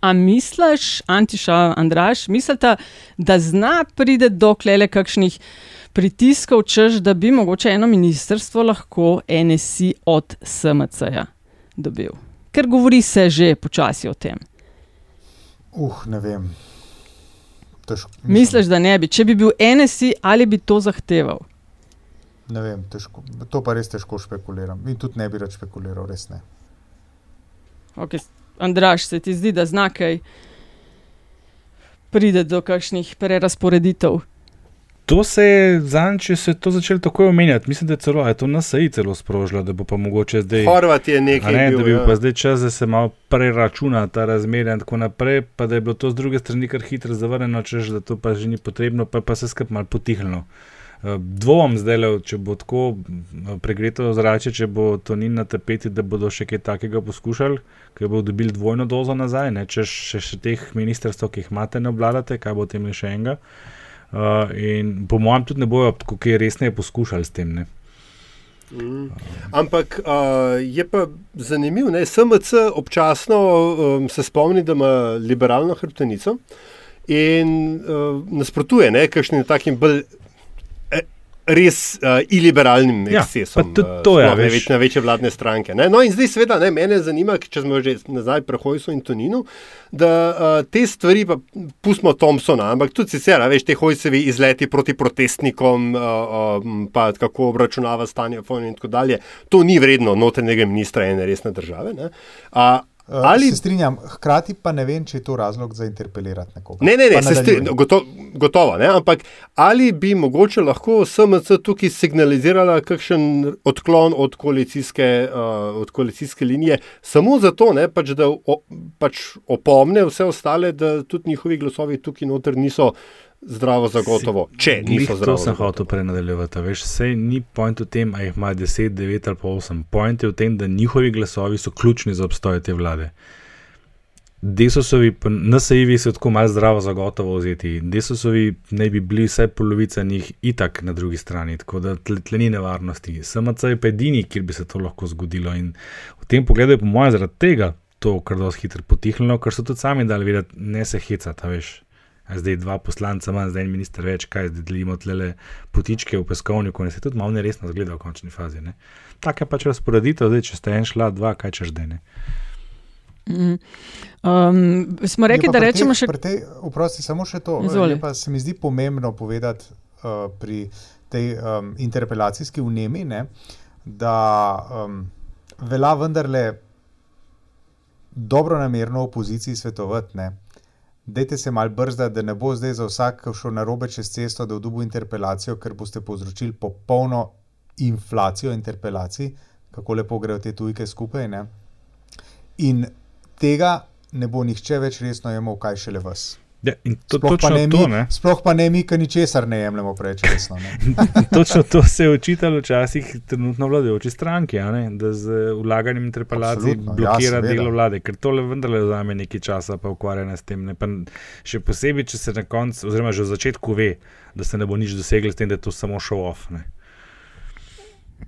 A misliš, Antiša, Andraš, mislite, da zna pride do klele kakšnih pritiskov, češ, da bi mogoče eno ministrstvo lahko NSI od SMC-ja dobil? Ker govori se že počasi o tem. Uh, ne vem. Težko, Misliš, da ne bi? Če bi bil NSI, ali bi to zahteval? Ne vem, težko. to pa res težko špekuliram. In tudi ne bi rad špekuliral, res ne. Okay. Andraš, se ti zdi, da znakaj pride do kakšnih prerasporeditev? To se je zanj, če se je to začelo tako omenjati. Mislim, da je celo, je to NSA celo sprožilo, da bo pa mogoče zdaj. Horvat je nekaj. Ne, bil, da bi ja. pa zdaj čas, da se malo preračuna ta razmerje in tako naprej, pa da je bilo to z druge strani kar hitro zavrnjeno, češ, da to pa že ni potrebno, pa, pa se skrb malo potihnilo. Dvom zdaj, le, če bo tako pregreto zrače, če bo to ni na tapeti, da bodo še kaj takega poskušali, ker bodo dobili dvojno dozo nazaj, ne? če še, še teh ministrstv, ki jih imate, ne obvladate, kaj bo tem še enega. Uh, in po mojem, tudi ne bojo tako resneje poskušali s tem. Ne? Mm. Ampak uh, je pa zanimivo, da SMC občasno um, se spomni, da ima liberalno hrbtenico in uh, nasprotuje nekakšnim takim bolj res uh, iliberalnim ekscesom. Ja, to je uh, več, največje vladne stranke. Ne? No, in zdaj, seveda, ne, mene zanima, če smo že nazaj pri Hojsu in Toninu, da uh, te stvari, pa pustimo Thompsona, ampak tudi sicer, veš, te Hojsevi izleti proti protestnikom, uh, uh, pa kako obračunava stanje in tako dalje, to ni vredno notranjega ministra ene resne države. Ali se strinjam, hkrati pa ne vem, če je to razlog za interpelirati nekoga. Ne, ne, ne se strinjam, goto, gotovo. Ne? Ampak ali bi mogoče lahko SMC tukaj signalizirala kakšen odklon od koalicijske, uh, od koalicijske linije, samo zato, ne, pač, da o, pač opomne vse ostale, da tudi njihovi glasovi tukaj noter niso zdravo zagotovo, če niso zdravo. To sem hotel prenadaljevati. Veš, sej ni point v tem, ali jih ima 10, 9 ali pa 8. Point je v tem, da njihovi glasovi so ključni za obstoj te vlade. Desosovi, NSA-ji so tako malo zdravo zagotovo vzeti. Desosovi naj bi bili vsaj polovica njih itak na drugi strani, tako da tle, tle ni nevarnosti. SMC je pa edini, kjer bi se to lahko zgodilo. In v tem pogledu je po mojem zaradi tega to kar dosti hitro potihnilo, ker so tudi sami dali vedeti, ne se hecata, veš zdaj dva poslanca, manj zdaj en minister več, kaj zdaj delimo tle potičke v peskovniku, ne se tudi malo neresno zgleda v končni fazi. Ne. Tako je pač razporeditev, zdaj če ste en šla, dva, kaj češ zdaj. Mm. Um, smo rekli, da rečemo še. Vprosti, samo še to. Pa se mi zdi pomembno povedati uh, pri tej um, interpelacijski vnemi, ne, da um, velja vendarle dobro namerno opoziciji svetovati. Dajte se mal brzdati, da ne bo zdaj za vsak šel na robe čez cesto, da v dubu interpelacijo, ker boste povzročili popolno inflacijo interpelacij, kako lepo grejo te tujke skupaj. Ne? In tega ne bo nihče več resno jemal, kaj šele vas. Ja, to, sploh, pa mi, to, sploh pa ne mi, ki ničesar ne jemljemo preveč resno. [LAUGHS] točno to se je učitalo včasih trenutno vladajoči stranki, da z vlaganjem interpelacij Absolutno, ja, blokira ja, delo vlade, ker to le vendarle vzame nekaj časa, pa ukvarjanje s tem. Pa še posebej, če se na koncu, oziroma že v začetku ve, da se ne bo nič doseglo s tem, da je to samo show off. Ne.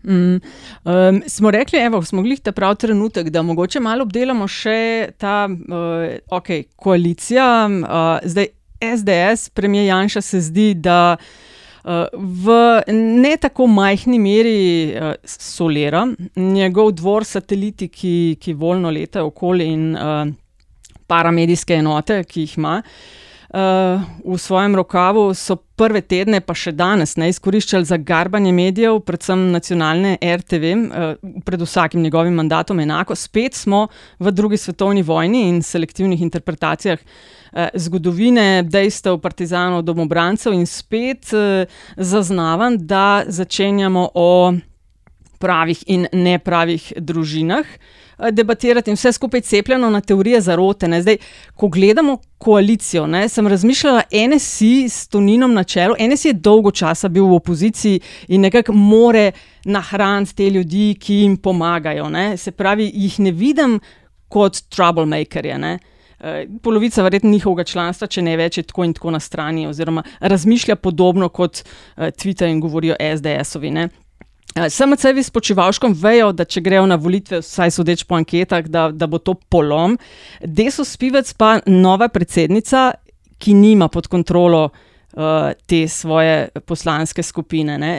Mm, um, smo rekli, da smo mogli ta pravi trenutek, da mogoče malo obdelamo še ta uh, okay, koalicija. Uh, zdaj SDS, premijer Janša, se zdi, da uh, v ne tako majhni meri uh, solera. Njegov dvor, sateliti, ki, ki voljno letajo okoli in uh, paramedijske enote, ki jih ima. Uh, uh, v svojem rokavu, so prve tedne, pa še danes, ne izkoriščali za garbanje medijev, predvsem nacionalne RTV, uh, eh, pred vsakim njegovim mandatom enako. Spet smo v drugi svetovni vojni in selektivnih interpretacijah. Eh, zgodovine, dejstev, partizanov, domobrancev, in spet eh, zaznavam, da začenjamo o pravih in nepravih družinah. Eh, debatirati in vse skupaj cepljeno na teorije zarote. Ne. Zdaj, ko gledamo koalicijo, ne, sem razmišljala, NSI s Toninom na čelu, NSI je dolgo časa bil v opoziciji in nekako more nahraniti te ljudi, ki jim pomagajo. Ne. Se pravi, jih ne vidim kot troublemakerje. Ne? Polovica verjetno njihovega članstva, če ne več, je tako in tako na strani, oziroma razmišlja podobno kot Twitter in govorijo SDS-ovi. SMC-vi s počivalškom vejo, da če grejo na volitve, vsaj sodeč po anketah, da, da bo to polom. Deso Spivec pa nova predsednica, ki nima pod kontrolo uh, te svoje poslanske skupine. Ne.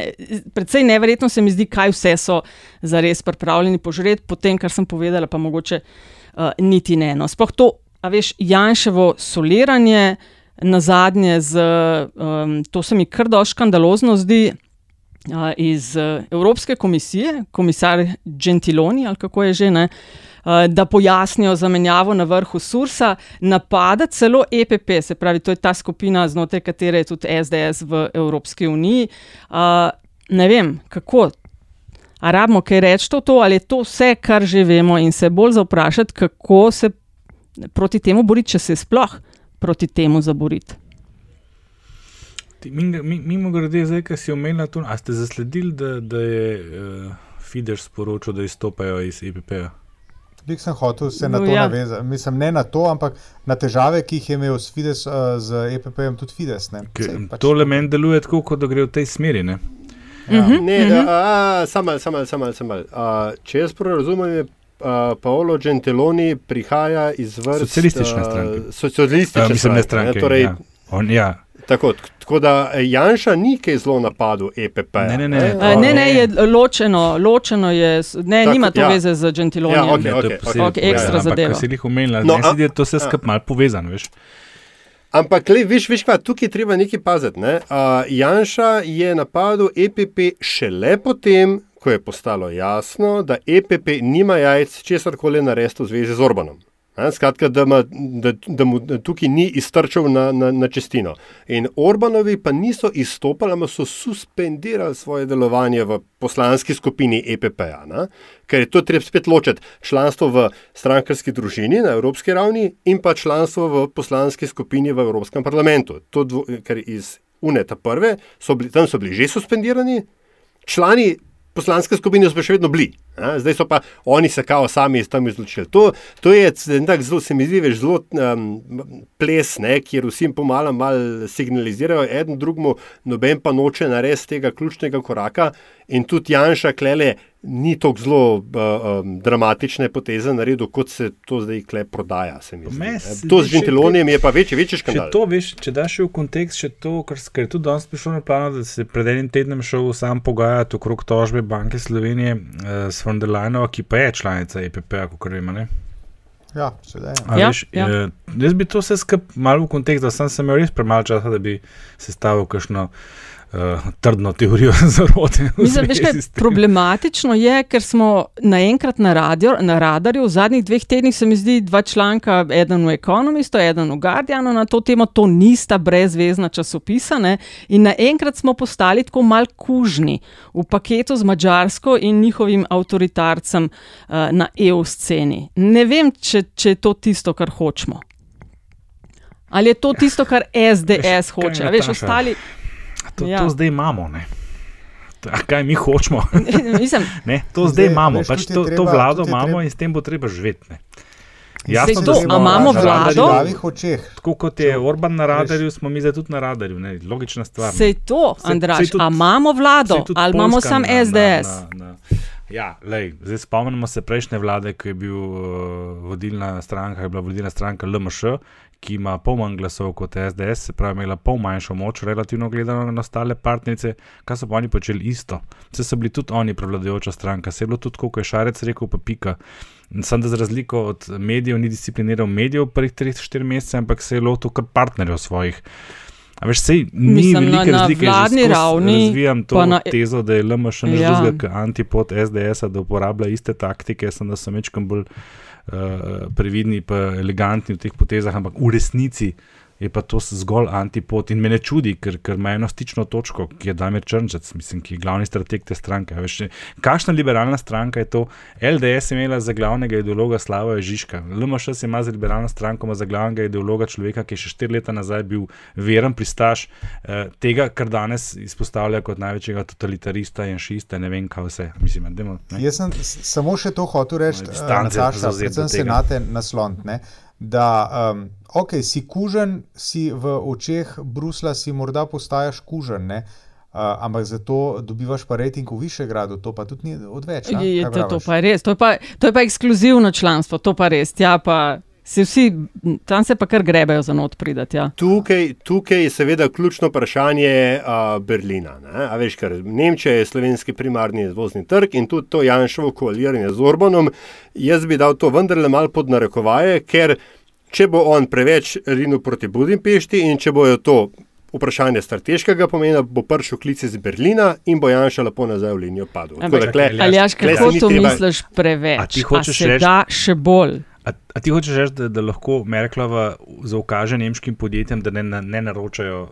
Predvsej neverjetno se mi zdi, kaj vse so za res pripravljeni požreti, potem, kar sem povedala, pa mogoče uh, niti ne. No. Sploh to, a veš, Janševo soliranje na zadnje, um, to se mi kar do škandalozno zdi iz Evropske komisije, komisar Gentiloni ali kako je že ne. Da pojasnijo zamenjavo na vrhu Sursa, napada celo EPP, se pravi, to je ta skupina, znotraj katere je tudi SDS v Evropski uniji. Ne vem, kako. A rabimo kaj reči to, ali je to vse, kar že vemo, in se bolj zaprašati, kako se proti temu boriti, če se sploh proti temu zaboriti. Mimo grede, zdaj, ki si omenila to, ali ste zasledili, da, da je uh, Fidesz sporočil, da izstopajo iz EPP-ja? Lik sem hotel se na no, to ja. navezati. Mislim, ne na to, ampak na težave, ki jih je imel s, Fides, uh, z EPP-jem, tudi Fides. Pač... To le meni deluje tako, kot da gre v tej smeri. Ne? Ja. Mhm, ne, mhm. samo malo, samo malo, samo malo. Če jaz prav razumem, je uh, Paolo Gentiloni prihaja iz vrst socialistične stranke. Uh, socialistične uh, mislim, stranke. Ne stranke. Ne, torej, ja. On, ja. Tako, tako da eh, Janša ni kaj zelo napadel EPP. Ne, ne, ne. Ne, uh, ne, ne je ločeno, ločeno je, ne, tako, nima to ja. veze z Gentilonijem. Ja, okay, okay, okay, okay, ekstra ja, zadeva. Če si jih omenila, no, ne, je to vse skupaj malo povezano, veš. Ampak, le, viš, viš, kva, tukaj treba nekaj paziti. Ne? Uh, Janša je napadel EPP šele potem, ko je postalo jasno, da EPP nima jajc česar koli narediti v zvezi z Orbanom. Skratka, da, ma, da, da mu tukaj ni iztrčal na, na, na čestino. In Orbanovi pa niso izstopili, ampak so suspendirali svoje delovanje v poslanski skupini EPP-ja. Ker je to treba spet ločiti. Članstvo v strankarski družini na evropski ravni in pa članstvo v poslanski skupini v Evropskem parlamentu. To, dvo, ker iz UNETA prve so bili, tam so bili že suspendirani, člani poslanske skupine so pa še vedno bili. A? Zdaj so pa oni se kao sami tam izločili. To, to je tak, zelo, se mi zdi, veš, zelo um, ples, ne, kjer vsi pomalo signalizirajo, en drugmu, noben pa noče narediti tega ključnega koraka. In tudi Janša Klele ni tako zelo uh, um, dramatične poteze naredil, kot se to zdaj kle prodaja. To z Gentilonijem je pa večji, večji škandal. Če to veš, če daš v kontekst, še to, kar, kar je tudi danes prišlo na plano, da se pred enim tednom šel sam pogajati okrog tožbe Banke Slovenije uh, s von der Leinova, ki pa je članica EPP-a, kako rečemo. Ja, sedaj. Ja, ja. Jaz bi to vse skupaj malo v kontekst, da sem, sem imel res premalo časa, da bi se stavil kakšno uh, trdno teorijo [LAUGHS] zarote. Mislim, veš, problematično je, ker smo naenkrat na, radio, na radarju v zadnjih dveh tednih, se mi zdi, dva članka, eden v Economistu, eden v Guardianu na to temo, to nista brezvezna časopisane in naenkrat smo postali tako mal kužni v paketu z Mačarsko in njihovim avtoritarcem uh, na EU sceni. Ne vem, če, če je to tisto, kar hočemo. Ali je to tisto, kar [LAUGHS] SDS hoče? Veš, ostali, to, ja. to zdaj imamo. Ne? Kaj mi hočemo? [LAUGHS] Mislim, ne, [LAUGHS] to zdaj, zdaj imamo, pač to, treba, to vlado imamo treba. in s tem bo treba živeti. Jasno, da imamo vlado. Tako kot je Orban na radarju, smo mi zdaj tudi na radarju. Ne? Logična stvar. Sej to, Andraš, ali imamo vlado ali imamo sam SDS? Na, na, na. Ja, lej, zdaj spomnimo se prejšnje vlade, ki je bil uh, vodilna stranka, je bila vodilna stranka LMŠ, ki ima pol manj glasov kot SDS, se pravi, imela pol manjšo moč, relativno gledano na ostale partnerice, kaj so pa oni počeli isto. Vse so bili tudi oni prevladujoča stranka, se je bilo tudi, kot je Šarec rekel, pa pika. Sam da za razliko od medijev ni discipliniral medijev v prvih 3-4 mesece, ampak se je lotil kar partnerjev svojih. A veš, sej, ni Mislim, velike na, razlike, na vladni ravni. Razvijam to na, tezo, da je LMŠ nekaj ja. drugega, antipod SDS-a, da uporablja iste taktike, sem da sem večkrat bolj previdni in elegantni v teh potezah, ampak v resnici je pa to zgolj antipod. In me ne čudi, ker, ker ima eno stično točko, ki je Damir Črnčec, mislim, ki je glavni strateg te stranke. Veš, kakšna liberalna stranka je to? LDS je imela za glavnega ideologa Slava Žižka, LMŠ ima za liberalno stranko, za glavnega ideologa človeka, ki je še štiri leta nazaj bil veren pristaš eh, tega, kar danes izpostavlja kot največjega totalitarista in šista, ne vem, kaj vse. Mislim, demo, Jaz sem samo še to hotel reči, da se senate naslon. Da, um, ok, si kužen, si v očeh Brusla, si morda postaješ kužen, ne? Uh, ampak zato dobivaš pa rejting v Višegradu, to pa tudi ni odveč. Je, to, to pa je res, to je pa, to je pa ekskluzivno članstvo, to pa res. Ja, pa se vsi, tam se pa kar grebejo za not pridati. Ja. Tukaj, tukaj je seveda ključno vprašanje uh, Berlina. Ne? A veš, ker Nemčija je slovenski primarni izvozni trg in tudi to Janšovo koaliranje z Orbanom. Jaz bi dal to vendarle malo pod narekovaje, ker če bo on preveč rinil proti Budimpešti in če bojo to. Vprašanje strateškega pomena bo prišel klic iz Berlina in bo Janša lepo nazaj v linijo padel. Ali jaš, kako to misliš preveč? A ti hočeš reči, da še bolj? A, a ti hočeš reči, da, da lahko Merklova zaukaže nemškim podjetjem, da ne, ne naročajo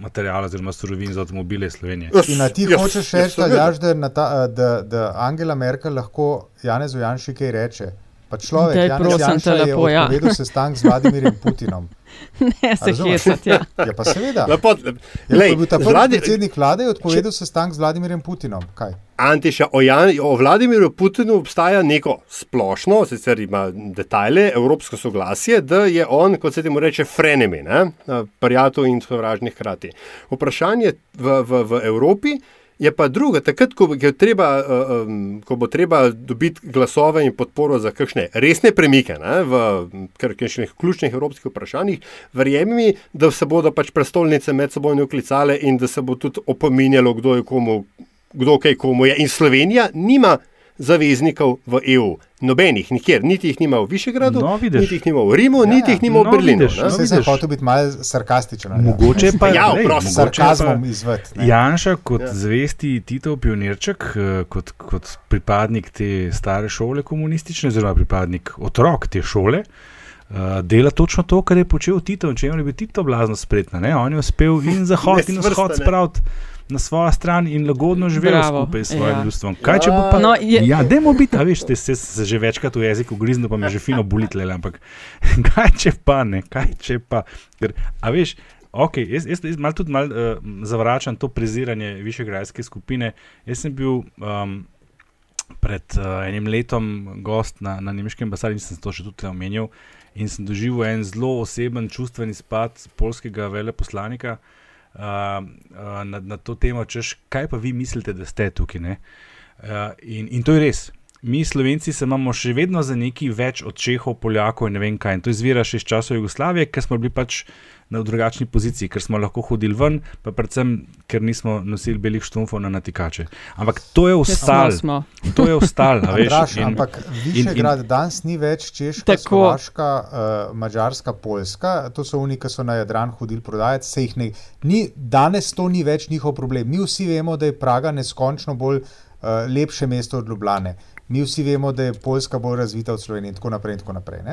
materijala oziroma surovin za avtomobile Slovenije? In a ti yes, hočeš reči, yes, da, da, da, da, da Angela Merkel lahko Janezu Janši kaj reče? Pa človek, ki je lepo, ja. povedal sestanek z Vladimirjem Putinom. [LAUGHS] ne, se hecati. Ja. ja, pa seveda. Lepo, ja, lej, bil ta prvi Vladi... predsednik vlade je odpovedal če... sestanek z Vladimirjem Putinom. Kaj? Antiša, o, Jan, o Vladimirju Putinu obstaja neko splošno, sicer ima detajle, evropsko soglasje, da je on, kot se temu reče, frenemi, prijatelj in sovražnik hkrati. Vprašanje v, v, v Evropi. Je pa druga, takrat, ko, treba, um, ko bo treba dobiti glasove in podporo za kakšne resne premike ne, v kakšnih ključnih evropskih vprašanjih, verjemi mi, da se bodo pač prestolnice med seboj uklicale in da se bo tudi opominjalo, kdo je komu, kdo kaj komu je. In Slovenija nima zaveznikov v EU. Nobenih, nikjer, niti jih nima v Višegradu, no, niti jih nima v Rimu, ja, niti jih nima no, v Berlinu. Vse no, se je hotel biti malo sarkastičen. Mogoče pa [LAUGHS] ja, prosim, sarkazmom izved. Janša kot ja. zvesti Tito pionirček, eh, kot, kot pripadnik te stare šole komunistične, oziroma pripadnik otrok te šole. Uh, dela točno to, kar je počel Tito, če je bil Tito blazno spretna. Ne? On je uspel in [LAUGHS] zahod in vzhod spraviti na svojo stran in lagodno živeli skupaj s svojim ja. ljudstvom. Kaj če bo pa? No, je... Ja, demo biti, a veš, ste se, se že večkrat v jeziku grizni, pa me že fino bolite, ampak [LAUGHS] kaj če pa ne, kaj če pa. Ker, a veš, ok, jaz, jaz, jaz mal tudi mal uh, zavračam to preziranje višegrajske skupine. Jaz sem bil. Um, Pred uh, enim letom gost na, na nemškem ambasadi, nisem to še tudi omenil, in sem doživel en zelo oseben čustveni spad polskega veleposlanika, uh, uh, na, na to temo, češ, kaj pa vi mislite, da ste tukaj. Uh, in, in to je res. Mi, slovenci, se imamo še vedno za neki več od Čehov, Poljakov in ne vem kaj. In to izvira še iz časov Jugoslavije, ker smo bili pač na drugačni poziciji, ker smo lahko hodili ven, pa predvsem, ker nismo nosili belih štumfov na natikače. Ampak to je ostalo. To je ostalo, veš. In, ampak Višegrad danes ni več Češka, Tako. Slovaška, uh, Mačarska, Poljska. To so oni, ki so na Jadran hodili prodajati. Se jih ne. Ni, danes to ni več njihov problem. Mi vsi vemo, da je Praga neskončno bolj uh, lepše mesto od Ljubljane. Mi vsi vemo, da je Poljska bolj razvita od Slovenije in tako naprej. In tako naprej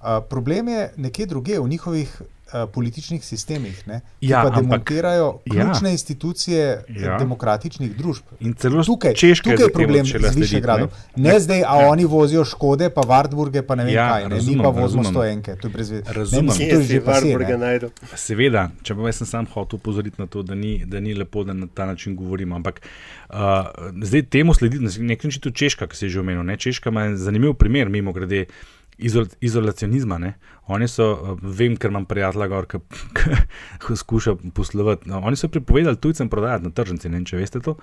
uh, problem je nekje druge, v njihovih uh, političnih sistemih, ne, ki ja, pa demontirajo ampak, ključne ja, institucije ja. demokratičnih družb. In celo tukaj, tukaj je problem z Višegradom. Ne, ne zdaj, a ja. oni vozijo Škode, pa Vardburge, pa ne vem ja, kaj, ne, razumem, mi pa vozimo stojenke. To je brez veze. Razumem, da je že Vardburge najdel. Seveda, če pa sem sam hotel upozoriti na to, da ni, da ni lepo, da na ta način govorimo. Ampak uh, zdaj temu sledi na nek način tudi Češka, ki se je že omenil. Ne? Češka ima zanimiv primer, mimo grede izol, izolacionizma. Ne? Oni so, eh, vem, ker imam prijatelja, ki [LAUGHS] skuša poslovati. No, oni so prepovedali tujcem prodajati na tržnici, ne vem, če veste to.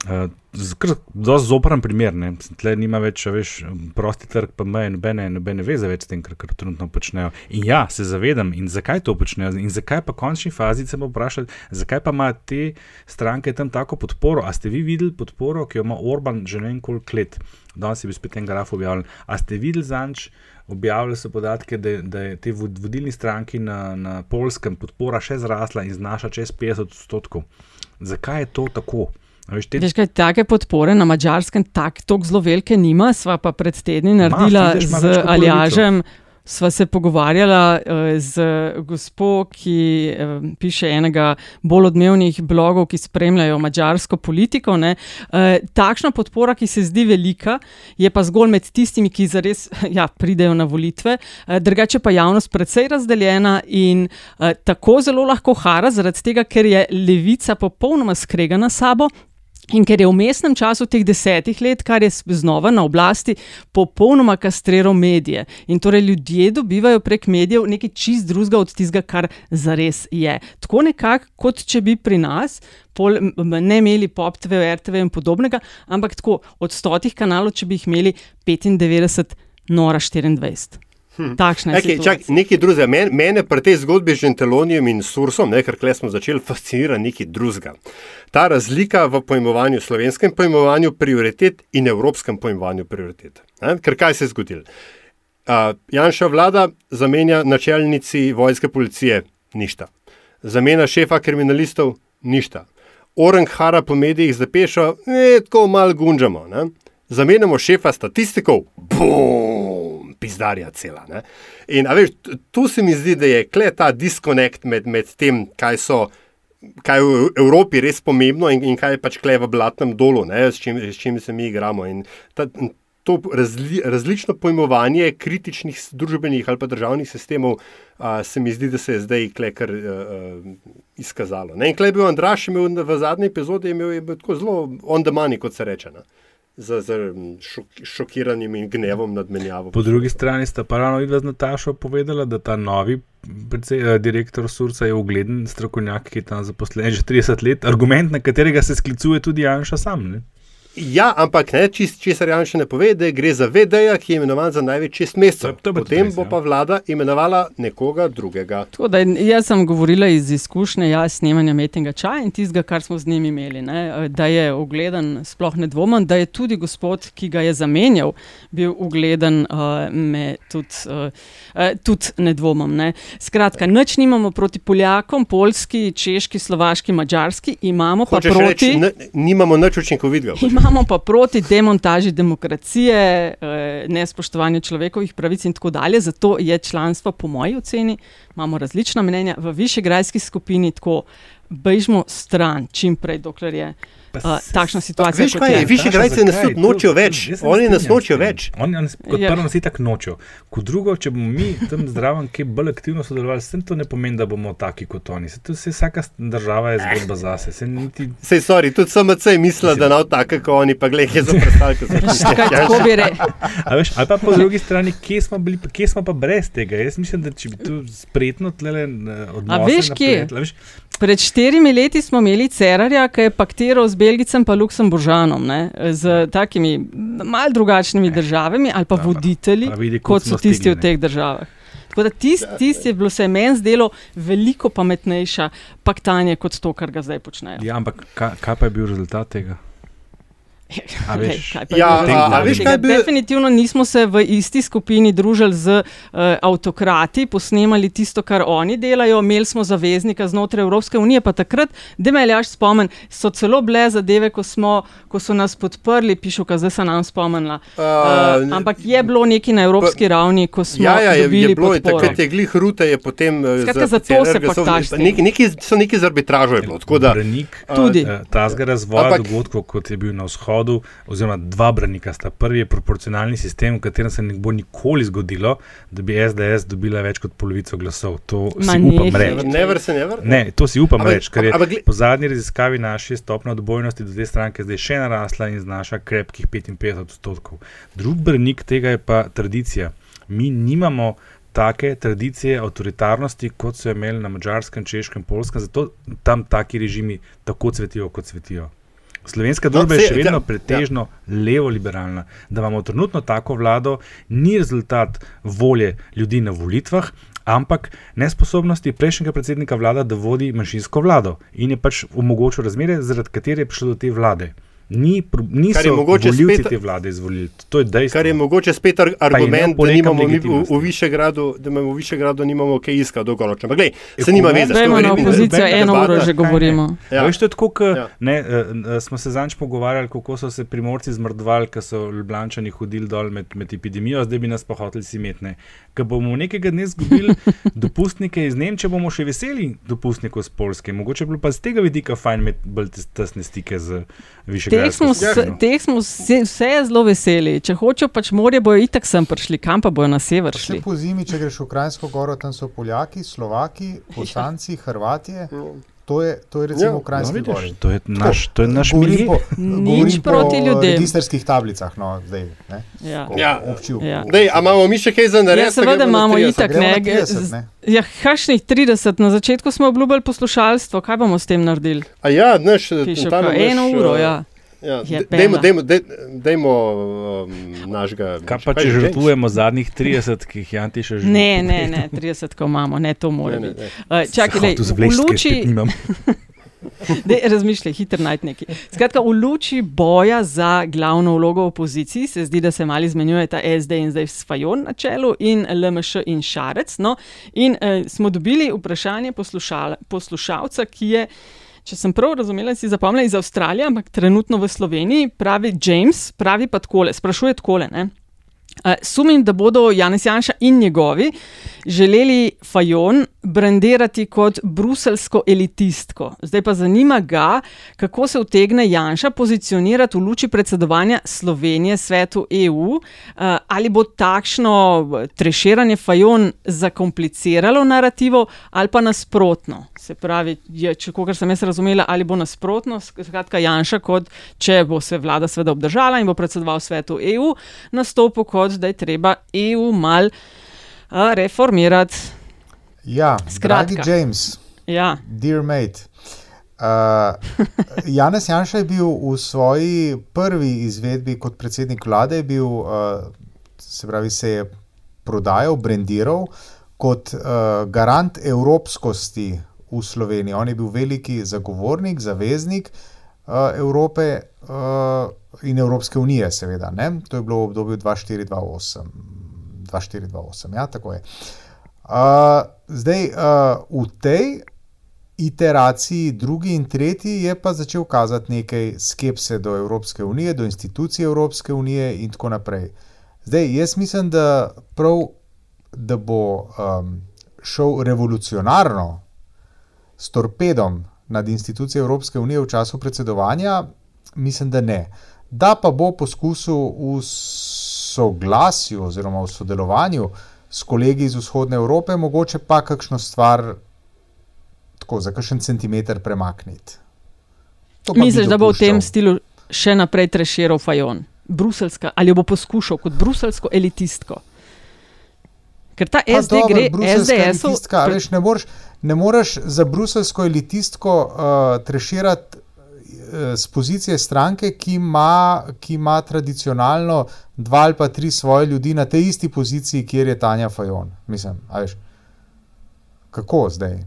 Zelo uh, zopren primer, ne Tle nima več, veš, prosti trg, pa meje, nobene, nobene veze več s tem, kar, kar trenutno počnejo. In ja, se zavedam, in zakaj to počnejo, in zakaj pa v končni fazi se bo vprašal, zakaj pa ima te stranke tam tako podporo. A ste vi videli podporo, ki jo ima Orban že ne vem koliko let? Danes je bil spet en graf objavljen. A ste videli zanč? Objavili so podatke, da, da je te vodilni stranki na, na polskem podpora še zrasla in znaša čez 50 odstotkov. Zakaj je to tako? Veš, te... Veš, kaj, take podpore na mačarskem tako zelo velike nima, sva pa pred tedni naredila Ma, z Aljažem sva se pogovarjala uh, z gospo, ki uh, piše enega bolj odmevnih blogov, ki spremljajo mačarsko politiko. Uh, takšna podpora, ki se zdi velika, je pa zgolj med tistimi, ki zares [LAUGHS] ja, pridejo na volitve. Drugače pa javnost precej razdeljena in tako zelo lahko hara, zaradi tega, ker je levica popolnoma skregana s sabo, In ker je v mestnem času teh desetih let, kar je znova na oblasti, popolnoma kastriral medije. In torej ljudje dobivajo prek medijev nekaj čist drugega od tistega, kar zares je. Tako nekako, kot če bi pri nas pol, ne imeli PopTV, RTV in podobnega, ampak tako od stotih kanalov, če bi jih imeli 95, nora 24. Hm. Takšne okay, čak, nekaj drugega. Men, mene pri tej zgodbi z Gentelonijem in Sursom, ne, ker smo začeli fascinirati nekaj drugega. Ta razlika v pojmovanju, slovenskem pojmovanju prioritet in evropskem pojmovanju prioritet. Ne? Ker kaj se je zgodilo? Uh, Janša vlada zamenja načelnici vojske policije, ništa. Zamenja šefa kriminalistov, ništa. Orang hara po medijih zapešo, ne, tako malo gunžamo. Zamenjamo šefa statistikov, bum! Pizdarja cela. Ne? In veš, tu se mi zdi, da je kle ta diskonekt med, med tem, kaj so. Kaj je v Evropi res pomembno, in, in kaj je pač kle v blatnem dolu, ne, s, čim, s čim se mi igramo. Ta, to razli, različno pojmovanje kritičnih družbenih ali pa državnih sistemov a, se mi zdi, da se je zdaj kar a, izkazalo. Ne. In kle je bil Andraš, imel v zadnji epizodi, imel je bil tako zelo on the money, kot se reče. Ne z, z šok, šokiranim in gnevom nad menjavo. Po drugi strani sta pa ravno vidva z Natašo povedala, da ta novi precej, eh, direktor Sursa je ugleden strokovnjak, ki je tam zaposlen že 30 let, argument, na katerega se sklicuje tudi Janša sam. Ne? Ja, ampak ne, čist, česar Jan še ne pove, da gre za VD-ja, ki je imenovan za največ šest mesecev. Potem bo ja. pa vlada imenovala nekoga drugega. Da, jaz sem govorila iz izkušnje, ja, snemanja metnega čaja in tistega, kar smo z njimi imeli. Ne, da je ugleden, sploh ne dvomim, da je tudi gospod, ki ga je zamenjal, bil ugleden, uh, me tudi, uh, tudi ne dvomim. Ne. Skratka, nič nimamo proti Poljakom, Poljski, Češki, Slovaški, Mačarski, imamo pa Hočeš proti. Reči, nimamo nič učinkovitega imamo pa proti demontaži demokracije, eh, nespoštovanju človekovih pravic in tako dalje. Zato je članstvo, po moji oceni, imamo različna mnenja v višegrajski skupini, tako bežmo stran, čim prej, dokler je. Uh, takšna situacija. Veš, kaj je? Višji grajci nas tudi nočijo več. Oni nas nočijo več. Oni nas, kot ja. prvo nas itak nočijo. Kot drugo, če bomo mi tam zdravo, ki bolj aktivno sodelovali, s tem to ne pomeni, da bomo taki kot oni. Se, to, se, vsaka država je zgodba zase. Se, niti... Sej, sorry, tudi SMC je mislila, da nav tako kot oni, pa glej, je za predstavljanje. [LAUGHS] Tako bi rekel. Ali pa po drugi strani, kje smo, bili, kje smo pa brez tega? Jaz mislim, da če bi tu spretno tlele odnosili. A veš, kje? Pred štirimi leti smo imeli Cerarja, ki je paktiral z Belgicem in Luksemburžanom, ne, z takimi malce drugačnimi državami ali pa da, voditelji, vidi, kot so tisti stigli, v teh državah. Tako da tisti tist je bilo se meni zdelo veliko pametnejša paktanje kot to, kar ga zdaj počnejo. Ja, ampak kaj, kaj pa je bil rezultat tega? Veš, ja, a, veš, [LAUGHS] bi... Definitivno nismo se v isti skupini družili z uh, avtokrati, posnemali tisto, kar oni delajo, imeli smo zaveznika znotraj Evropske unije, pa takrat, da me ljaš spomen, so celo bile zadeve, ko, smo, ko so nas podprli, pišu, kaj zdaj se nam spomenila. Uh, uh, ampak je bilo nekaj na evropski pa, ravni, ko smo ja, ja, je, dobili je bilo, podporo. Takrat je glih rute, je potem Skratka, za to se pa neki, neki, so neki z arbitražo je bilo. Da, tudi. Uh, ta razvoj dogodkov, kot je bil na vzhodu vzhodu, oziroma dva branika sta. Prvi je proporcionalni sistem, v katerem se ne bo nikoli zgodilo, da bi SDS dobila več kot polovico glasov. To Ma si upam reči. Never se never. Ne, to si upam reči, ker je po zadnji raziskavi naše stopne odbojnosti do te stranke zdaj še narasla in znaša krepkih 55 odstotkov. Drugi branik tega je pa tradicija. Mi nimamo take tradicije avtoritarnosti, kot so imeli na mačarskem, češkem, polskem, zato tam taki režimi tako cvetijo, kot cvetijo. Slovenska no, družba no, je še vedno ja, pretežno ja. levo-liberalna. Da imamo trenutno tako vlado, ni rezultat volje ljudi na volitvah, ampak nesposobnosti prejšnjega predsednika vlada, da vodi manjšinsko vlado in je pač omogočil razmere, zaradi katerih je prišlo do te vlade. Ni, niso voljivci spet, te vlade izvolili. To je dejstvo. Kar je mogoče spet argument, da imamo mi v, v Višegradu, da imamo v Višegradu nimamo kaj iskati dolgoročno. Ampak glej, se nima veze. Zdaj na opozicijo eno uro že govorimo. Ja. Veš, to je tako, k, ja. ne, uh, smo se zanč pogovarjali, kako so se primorci zmrdvali, ker so ljubljančani hodili dol med, med epidemijo, zdaj bi nas pa hoteli si metne. Ker bomo nekega dne zgubili [LAUGHS] dopustnike iz Nemčije, bomo še veseli dopustnikov z Polske. Mogoče bi bilo pa z tega vidika fajn imeti bolj tesne stike z Višegradu teh smo, s, teh smo vse, vse zelo veseli. Če hočejo pač morje, bojo itak sem prišli, kam pa bojo na sever šli. Po zimi, če greš v Ukrajinsko goro, tam so Poljaki, Slovaki, [LAUGHS] Bosanci, Hrvatije. To je, to je recimo ja, ukrajinski no, gori. To je naš, to je naš milij. Nič proti ljudem. Na registrskih tablicah, no, zdaj. Ne? Ja. Ja. ja. Dej, a imamo mi še kaj za narediti? Ja, seveda imamo itak, ne. 30, ne? Ja, hašnih 30, na začetku smo obljubili poslušalstvo, kaj bomo s tem naredili? A ja, znaš, tam je eno uro, ja. Ja, dejmo, dejmo, dejmo um, našega. Kaj pa, če žrtvujemo zadnjih 30, ki jih Janti še želi? Ne, ne, ne, 30, ko imamo, ne, to mora biti. Uh, čakaj, le, v luči. [LAUGHS] Razmišljaj, hitro najti nekaj. Skratka, v luči boja za glavno vlogo v opoziciji se zdi, da se mali zmenjuje ta SD in zdaj Svajon na čelu in LMŠ in Šarec. No? In uh, smo dobili vprašanje poslušal, poslušalca, ki je. Če sem prav razumela, si zapomnila iz Avstralije, ampak trenutno v Sloveniji, pravi James, pravi pa tako, sprašuje tako. Uh, sumim, da bodo Janes Janša in njegovi želeli Fajon brandirati kot bruselsko elitistko. Zdaj pa zanima ga, kako se utegne Janša pozicionirati v luči predsedovanja Slovenije svetu EU, uh, ali bo takšno treširanje Fajon zakompliciralo narativo ali pa nasprotno. Se pravi, je, če kogar sem jaz razumela, ali bo nasprotno, skratka Janša, kot če bo se vlada sveda obdržala in bo predsedoval svetu EU, nastopil kot da je treba EU mal uh, reformirati. Ja, skratka. Dragi James, ja. dear mate. Uh, Janez Janša je bil v svoji prvi izvedbi kot predsednik vlade, bil, uh, se pravi, se je prodajal, brendiral kot uh, garant evropskosti v Sloveniji. On je bil veliki zagovornik, zaveznik uh, Evrope uh, in Evropske unije, seveda. Ne? To je bilo v obdobju 2428. 2428, ja, tako je. Uh, zdaj, uh, v tej iteraciji, drugi in tretji, je pa začel kazati nekaj skepse do Evropske unije, do institucij Evropske unije in tako naprej. Zdaj, jaz mislim, da, prav, da bo um, šel revolucionarno s torpedom nad institucije Evropske unije v času predsedovanja, mislim, da ne. Da pa bo poskusil v soglasju oziroma v sodelovanju s kolegi iz vzhodne Evrope, mogoče pa kakšno stvar tako za kakšen centimeter premakniti. Misliš, da bo v tem stilu še naprej treširal Fajon, bruselska ali bo poskušal kot bruselsko elitistko? Ker ta pa SD dobro, gre SDS-u. Pre... Ne, ne moreš za bruselsko elitistko uh, treširati z uh, pozicije stranke, ki ima, ki ima tradicionalno dva ali pa tri svoje ljudi na tej isti poziciji, kjer je Tanja Fajon. Mislim, veš, kako zdaj?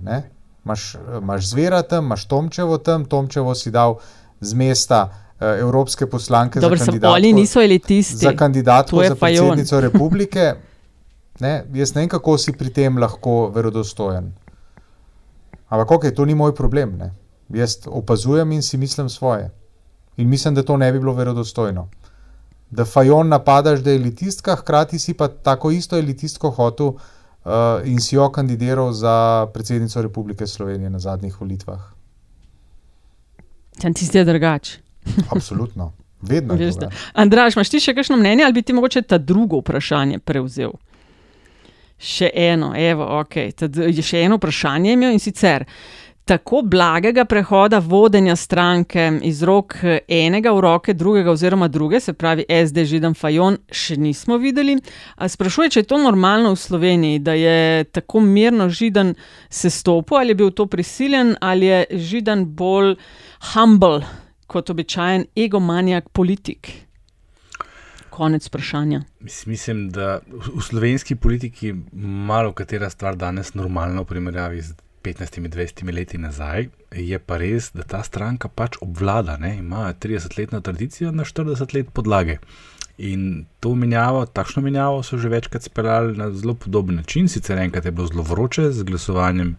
Imáš zvera tam, imaš Tomčevo tam, Tomčevo si dal z mesta. Uh, evropske poslanke Dobro, za kandidatko, za, kandidatko za predsednico republike. [LAUGHS] Ne, jaz ne vem, kako si pri tem lahko verodostojen. Ampak, ok, to ni moj problem. Ne. Jaz opazujem in si mislim svoje. In mislim, da to ne bi bilo verodostojno. Da Fajon napadaš, da je elitistka, hkrati si pa tako isto elitistko hotel uh, in si jo kandidiral za predsednico Republike Slovenije na zadnjih volitvah. Tam ti zdi drugače. Absolutno. Vedno. Andraš, imaš ti še kakšno mnenje ali bi ti mogoče ta drugo vprašanje prevzel? Še eno, evo, ok. Tad je še eno vprašanje imel in sicer. Tako blagega prehoda vodenja stranke iz rok enega v roke drugega, oziroma druge, se pravi SD Židan Fajon, še nismo videli. Sprašuje, če je to normalno v Sloveniji, da je tako mirno Židan se stopil, ali je bil to prisiljen, ali je Židan bolj humble kot običajen egomanjak politik. Konec vprašanja. Mislim, da v slovenski politiki malo katera stvar danes normalna v primerjavi z 15-20 leti nazaj, je pa res, da ta stranka pač obvlada, ne? ima 30-letno tradicijo na 40 let podlage. In to menjavo, takšno menjavo so že večkrat speljali na zelo podoben način, sicer enkrat je bilo zelo vroče z glasovanjem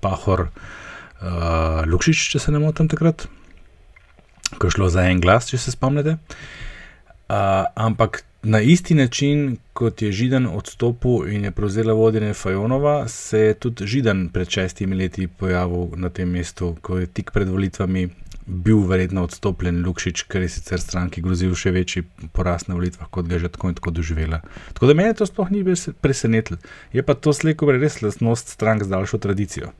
Pahor uh, Lukšič, če se ne motim takrat, ko je šlo za en glas, če se spomnite. Uh, ampak na isti način, kot je Židan odstopil in je prevzela vodenje Fajonova, se je tudi Židan pred šestimi leti pojavil na tem mestu, ko je tik pred volitvami bil verjetno odstopljen Lukšič, ker je sicer stranki grozil še večji porast na volitvah, kot ga je že tako in tako doživela. Tako da me to sploh ni presenetilo. Je pa to slejko res lastnost strank z daljšo tradicijo.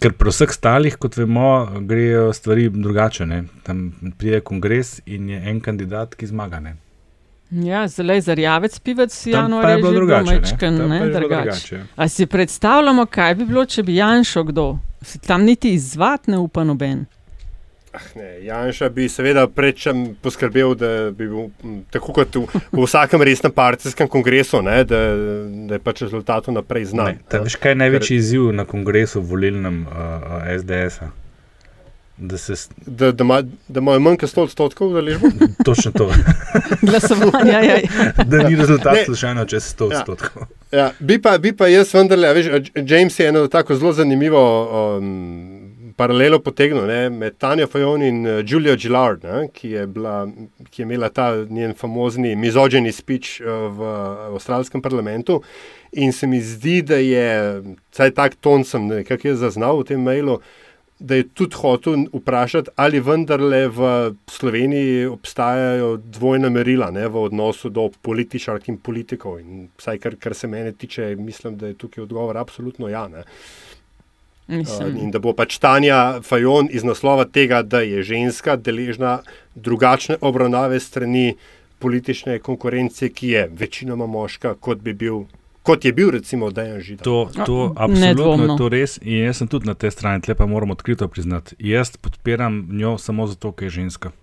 Ker pri vseh stalih, kot vemo, grejo stvari drugače. Ne? Tam pride kongres in je en kandidat, ki zmaga. Ne? Ja, zelo zarjavec, pivec, januar je bilo drugače. drugače. A si predstavljamo, kaj bi bilo, če bi Janšo kdo? Tam niti izvat ne upa noben. Ah, ne, Janša bi seveda prečem poskrbel, da bi bil tako kot v, v vsakem resnem partijskem kongresu, ne, da, da je pač rezultat naprej znan. Veš, kaj je največji Ker... izziv na kongresu volilnem uh, uh, SDS-a? Da, se... da, da, ma, da imajo manj kot 100 odstotkov, da ležijo. [LAUGHS] Točno to. [LAUGHS] Glasovanje. Ja, ja. da ni rezultat slučajno čez 100 ja. odstotkov. Ja, ja, bi, pa, bi pa jaz vendarle, veš, James je eno tako zelo zanimivo. Um, paralelo potegnil ne, med Tanja Fajon in uh, Julia Gillard, ne, ki, je bila, ki je imela ta njen famozni mizoženi speech uh, v avstralskem parlamentu. In se mi zdi, da je, vsaj tak ton sem nekako zaznal v tem mailu, da je tudi hotel vprašati, ali vendarle v Sloveniji obstajajo dvojna merila ne, v odnosu do političark in politikov. In vsaj kar, kar se mene tiče, mislim, da je tukaj odgovor absolutno ja. Ne. Uh, in da bo pač Tanja Fajon iz naslova tega, da je ženska deležna drugačne obravnave strani politične konkurence, ki je večinoma moška, kot bi bil. Kot je bil, recimo, Dejan Židan. To, to absolutno je to res. In jaz sem tudi na tej strani, tle pa moram odkrito priznati. Jaz podpiram njo samo zato, ker je ženska.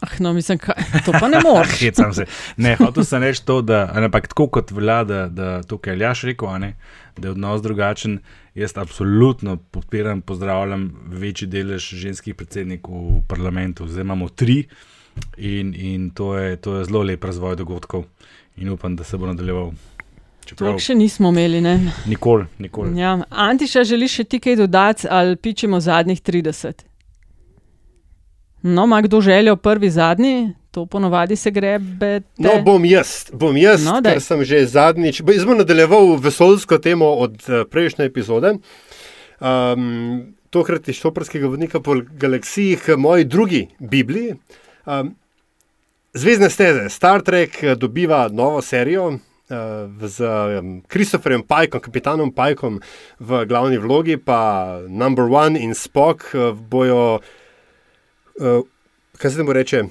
Ah, no, mislim, kaj, to pa ne moreš. [LAUGHS] Hecam se. Ne, hotel sem reči to, da, ampak tako kot vlada, da tukaj Ljaš rekel, ne, da je odnos drugačen. Jaz absolutno podpiram, pozdravljam večji delež ženskih predsednikov v parlamentu. Zdaj imamo tri in, in to, je, to je zelo lep razvoj dogodkov in upam, da se bo nadaljeval. To še nismo imeli. Ne? Nikoli. nikoli. Ja. Antiša, želiš še ti kaj dodati ali pičemo zadnjih 30? No, ima kdo željo prvi, zadnji? To ponovadi se grebe. No, bom jaz, bom jaz, no, ker sem že zadnjič. Jaz bom nadaljeval vesoljsko temo od uh, prejšnje epizode. Um, tokrat iz Šoprskega vodnika po galaksiji, moji drugi Bibliji. Um, Zvezdne steze, Star Trek eh, dobiva novo serijo. Uh, z Kristofferjem um, Pajkom, kapitanom Pajkom v glavni vlogi, pa Number One in Spock bojo, uh, kaj se temu reče,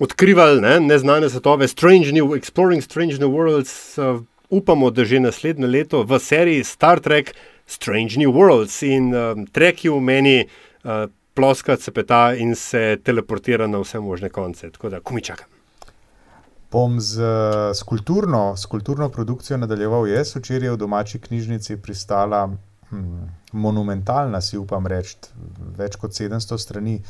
odkrivali ne, neznane svetove, Strange New, Exploring Strange New Worlds. Uh, upamo, da že naslednje leto v seriji Star Trek Strange New Worlds in um, Trek je v meni uh, ploska, cepeta in se teleportira na vse možne konce. Tako da, ko mi čakam. Bom z, z, kulturno, z kulturno produkcijo nadaljeval jaz. Včeraj je v domači knjižnici pristala hm, monumentalna, si upam reči, več kot 700 strani,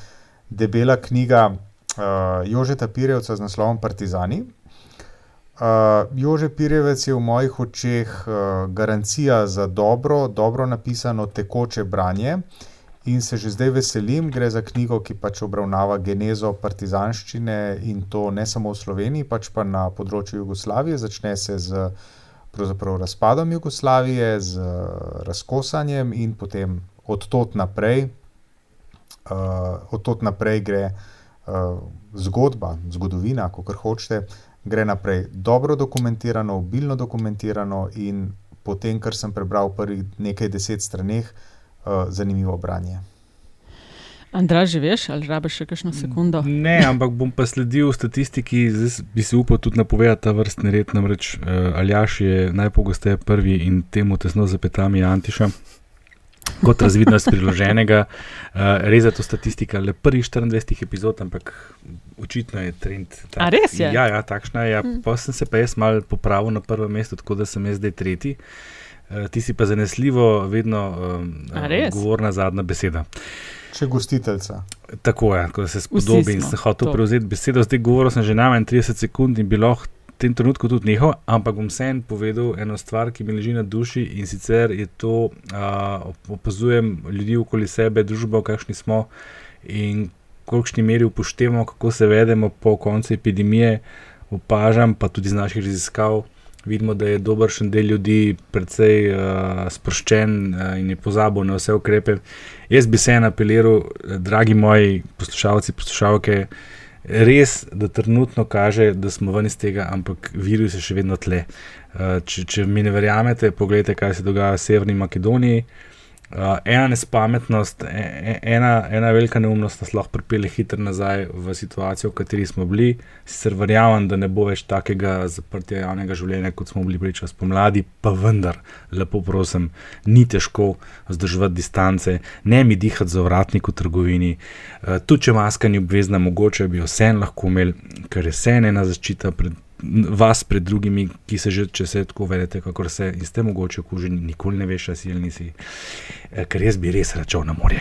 debela knjiga uh, Jožeta Pirjevca z naslovom Partizani. Uh, Jože Pirjevec je v mojih očeh uh, garancija za dobro, dobro napisano, tekoče branje. In se že zdaj veselim, gre za knjigo, ki pač obravnava genezo partizanščine in to ne samo v Sloveniji, pač pa na področju Jugoslavije. Začne se z razpadom Jugoslavije, z razkosanjem in potem od tod naprej, uh, od tod naprej gre uh, zgodba, zgodovina, kako hočete, gre naprej. Dobro dokumentirano, obilno dokumentirano in potem, kar sem prebral v prvih nekaj deset straneh, uh, zanimivo branje. Andrej, že veš, ali rabiš še kakšno sekundo? Ne, ampak bom pa sledil statistiki, zdaj bi se upal tudi napovedati ta vrstni red. Namreč uh, Aljaš je najpogosteje prvi in temu tesno zapetami Antiša kot razvidnost priloženega. Uh, res je to statistika le prvih 24 epizod, ampak očitno je trend. Tak. A res je? Ja, ja takšna je. Ja, hmm. Pa sem se pa jaz mal popravil na prvem mestu, tako da sem jaz zdaj tretji. uh, ti si pa zanesljivo vedno uh, govorna zadnja beseda. Če gostiteljca. Tako je, ko se spodobi in se hoče prevzeti besedo. Zdaj govoril sem že najmanj 30 sekund in bi lahko tem trenutku tudi nehal, ampak bom vsem povedal eno stvar, ki mi leži na duši in sicer je to, da uh, opazujem ljudi okoli sebe, družbo, kakšni smo in kolikšni meri upoštevamo, kako se vedemo po koncu epidemije. Opažam pa tudi iz naših raziskav, vidimo, da je dober še del ljudi precej uh, sproščen uh, in je pozabil na vse ukrepe. Jaz bi se en apeliral, dragi moji poslušalci, poslušalke, res, da trenutno kaže, da smo ven iz tega, ampak virus je še vedno tle. Uh, če, če mi ne verjamete, pogledajte, kaj se dogaja v Severni Makedoniji. Uh, ena nespametnost, e, e, ena, ena velika neumnost nas lahko pripelje hitro nazaj v situacijo, v kateri smo bili. Sicer verjamem, da ne bo več takega zaprtja javnega življenja, kot smo bili priča spomladi, pa vendar, lepo prosim, ni težko vzdrževati distance, ne mi dihati za vratnik v trgovini. Uh, tudi če maska ni obvezna, mogoče bi jo vseeno lahko imeli, ker je vseeno ena zaščita pred vas pred drugimi, ki se že, če se tako vedete, kako se in ste mogoče okuženi, nikoli ne veš, ali nisi, eh, ker jaz bi res računal na morje.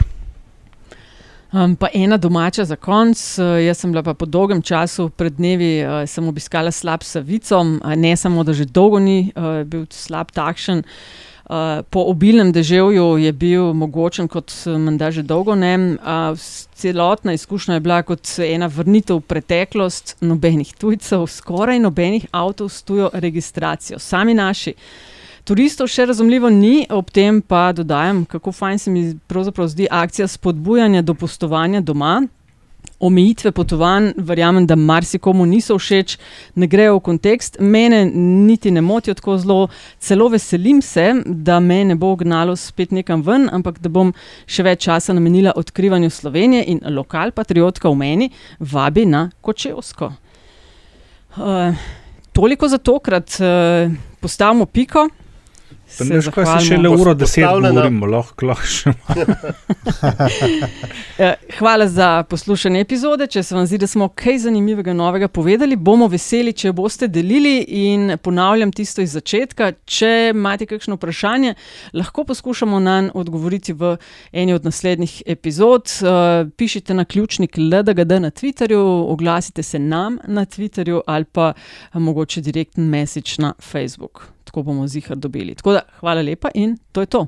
Um, pa ena domača za konc. Uh, jaz sem bila po dolgem času, pred dnevi, uh, sem obiskala slab savico, uh, ne samo, da že dolgo ni uh, bil slab takšen. Uh, Uh, po obilnem deževju je bil mogočen, kot menda že dolgo ne. Uh, celotna izkušnja je bila kot ena vrnitev v preteklost, nobenih tujcev, skoraj nobenih avtomobilov s tujo registracijo, sami naši. Turistov še razumljivo ni, ob tem pa dodajam, kako fajn se mi pravzaprav zdi akcija spodbujanja do postovanja doma, omejitve potovanj, verjamem, da marsikomu niso všeč, ne grejo v kontekst, mene niti ne motijo tako zelo, celo veselim se, da me ne bo gnalo spet nekam ven, ampak da bom še več časa namenila odkrivanju Slovenije in lokal patriotka v meni vabi na Kočevsko. Uh, toliko za tokrat, uh, postavimo piko. Ne, škoda, se še le uro, da se lahko lahko še [LAUGHS] ja, Hvala za poslušanje epizode. Če se vam zdi, da smo kaj zanimivega novega povedali, bomo veseli, če boste delili. In ponavljam tisto iz začetka. Če imate kakšno vprašanje, lahko poskušamo na njo odgovoriti v eni od naslednjih epizod. Uh, pišite na ključnik LDGD na Twitterju, oglasite se nam na Twitterju ali pa mogoče direktni message na Facebook tako bomo zihar dobili. Tako da, hvala lepa in to je to.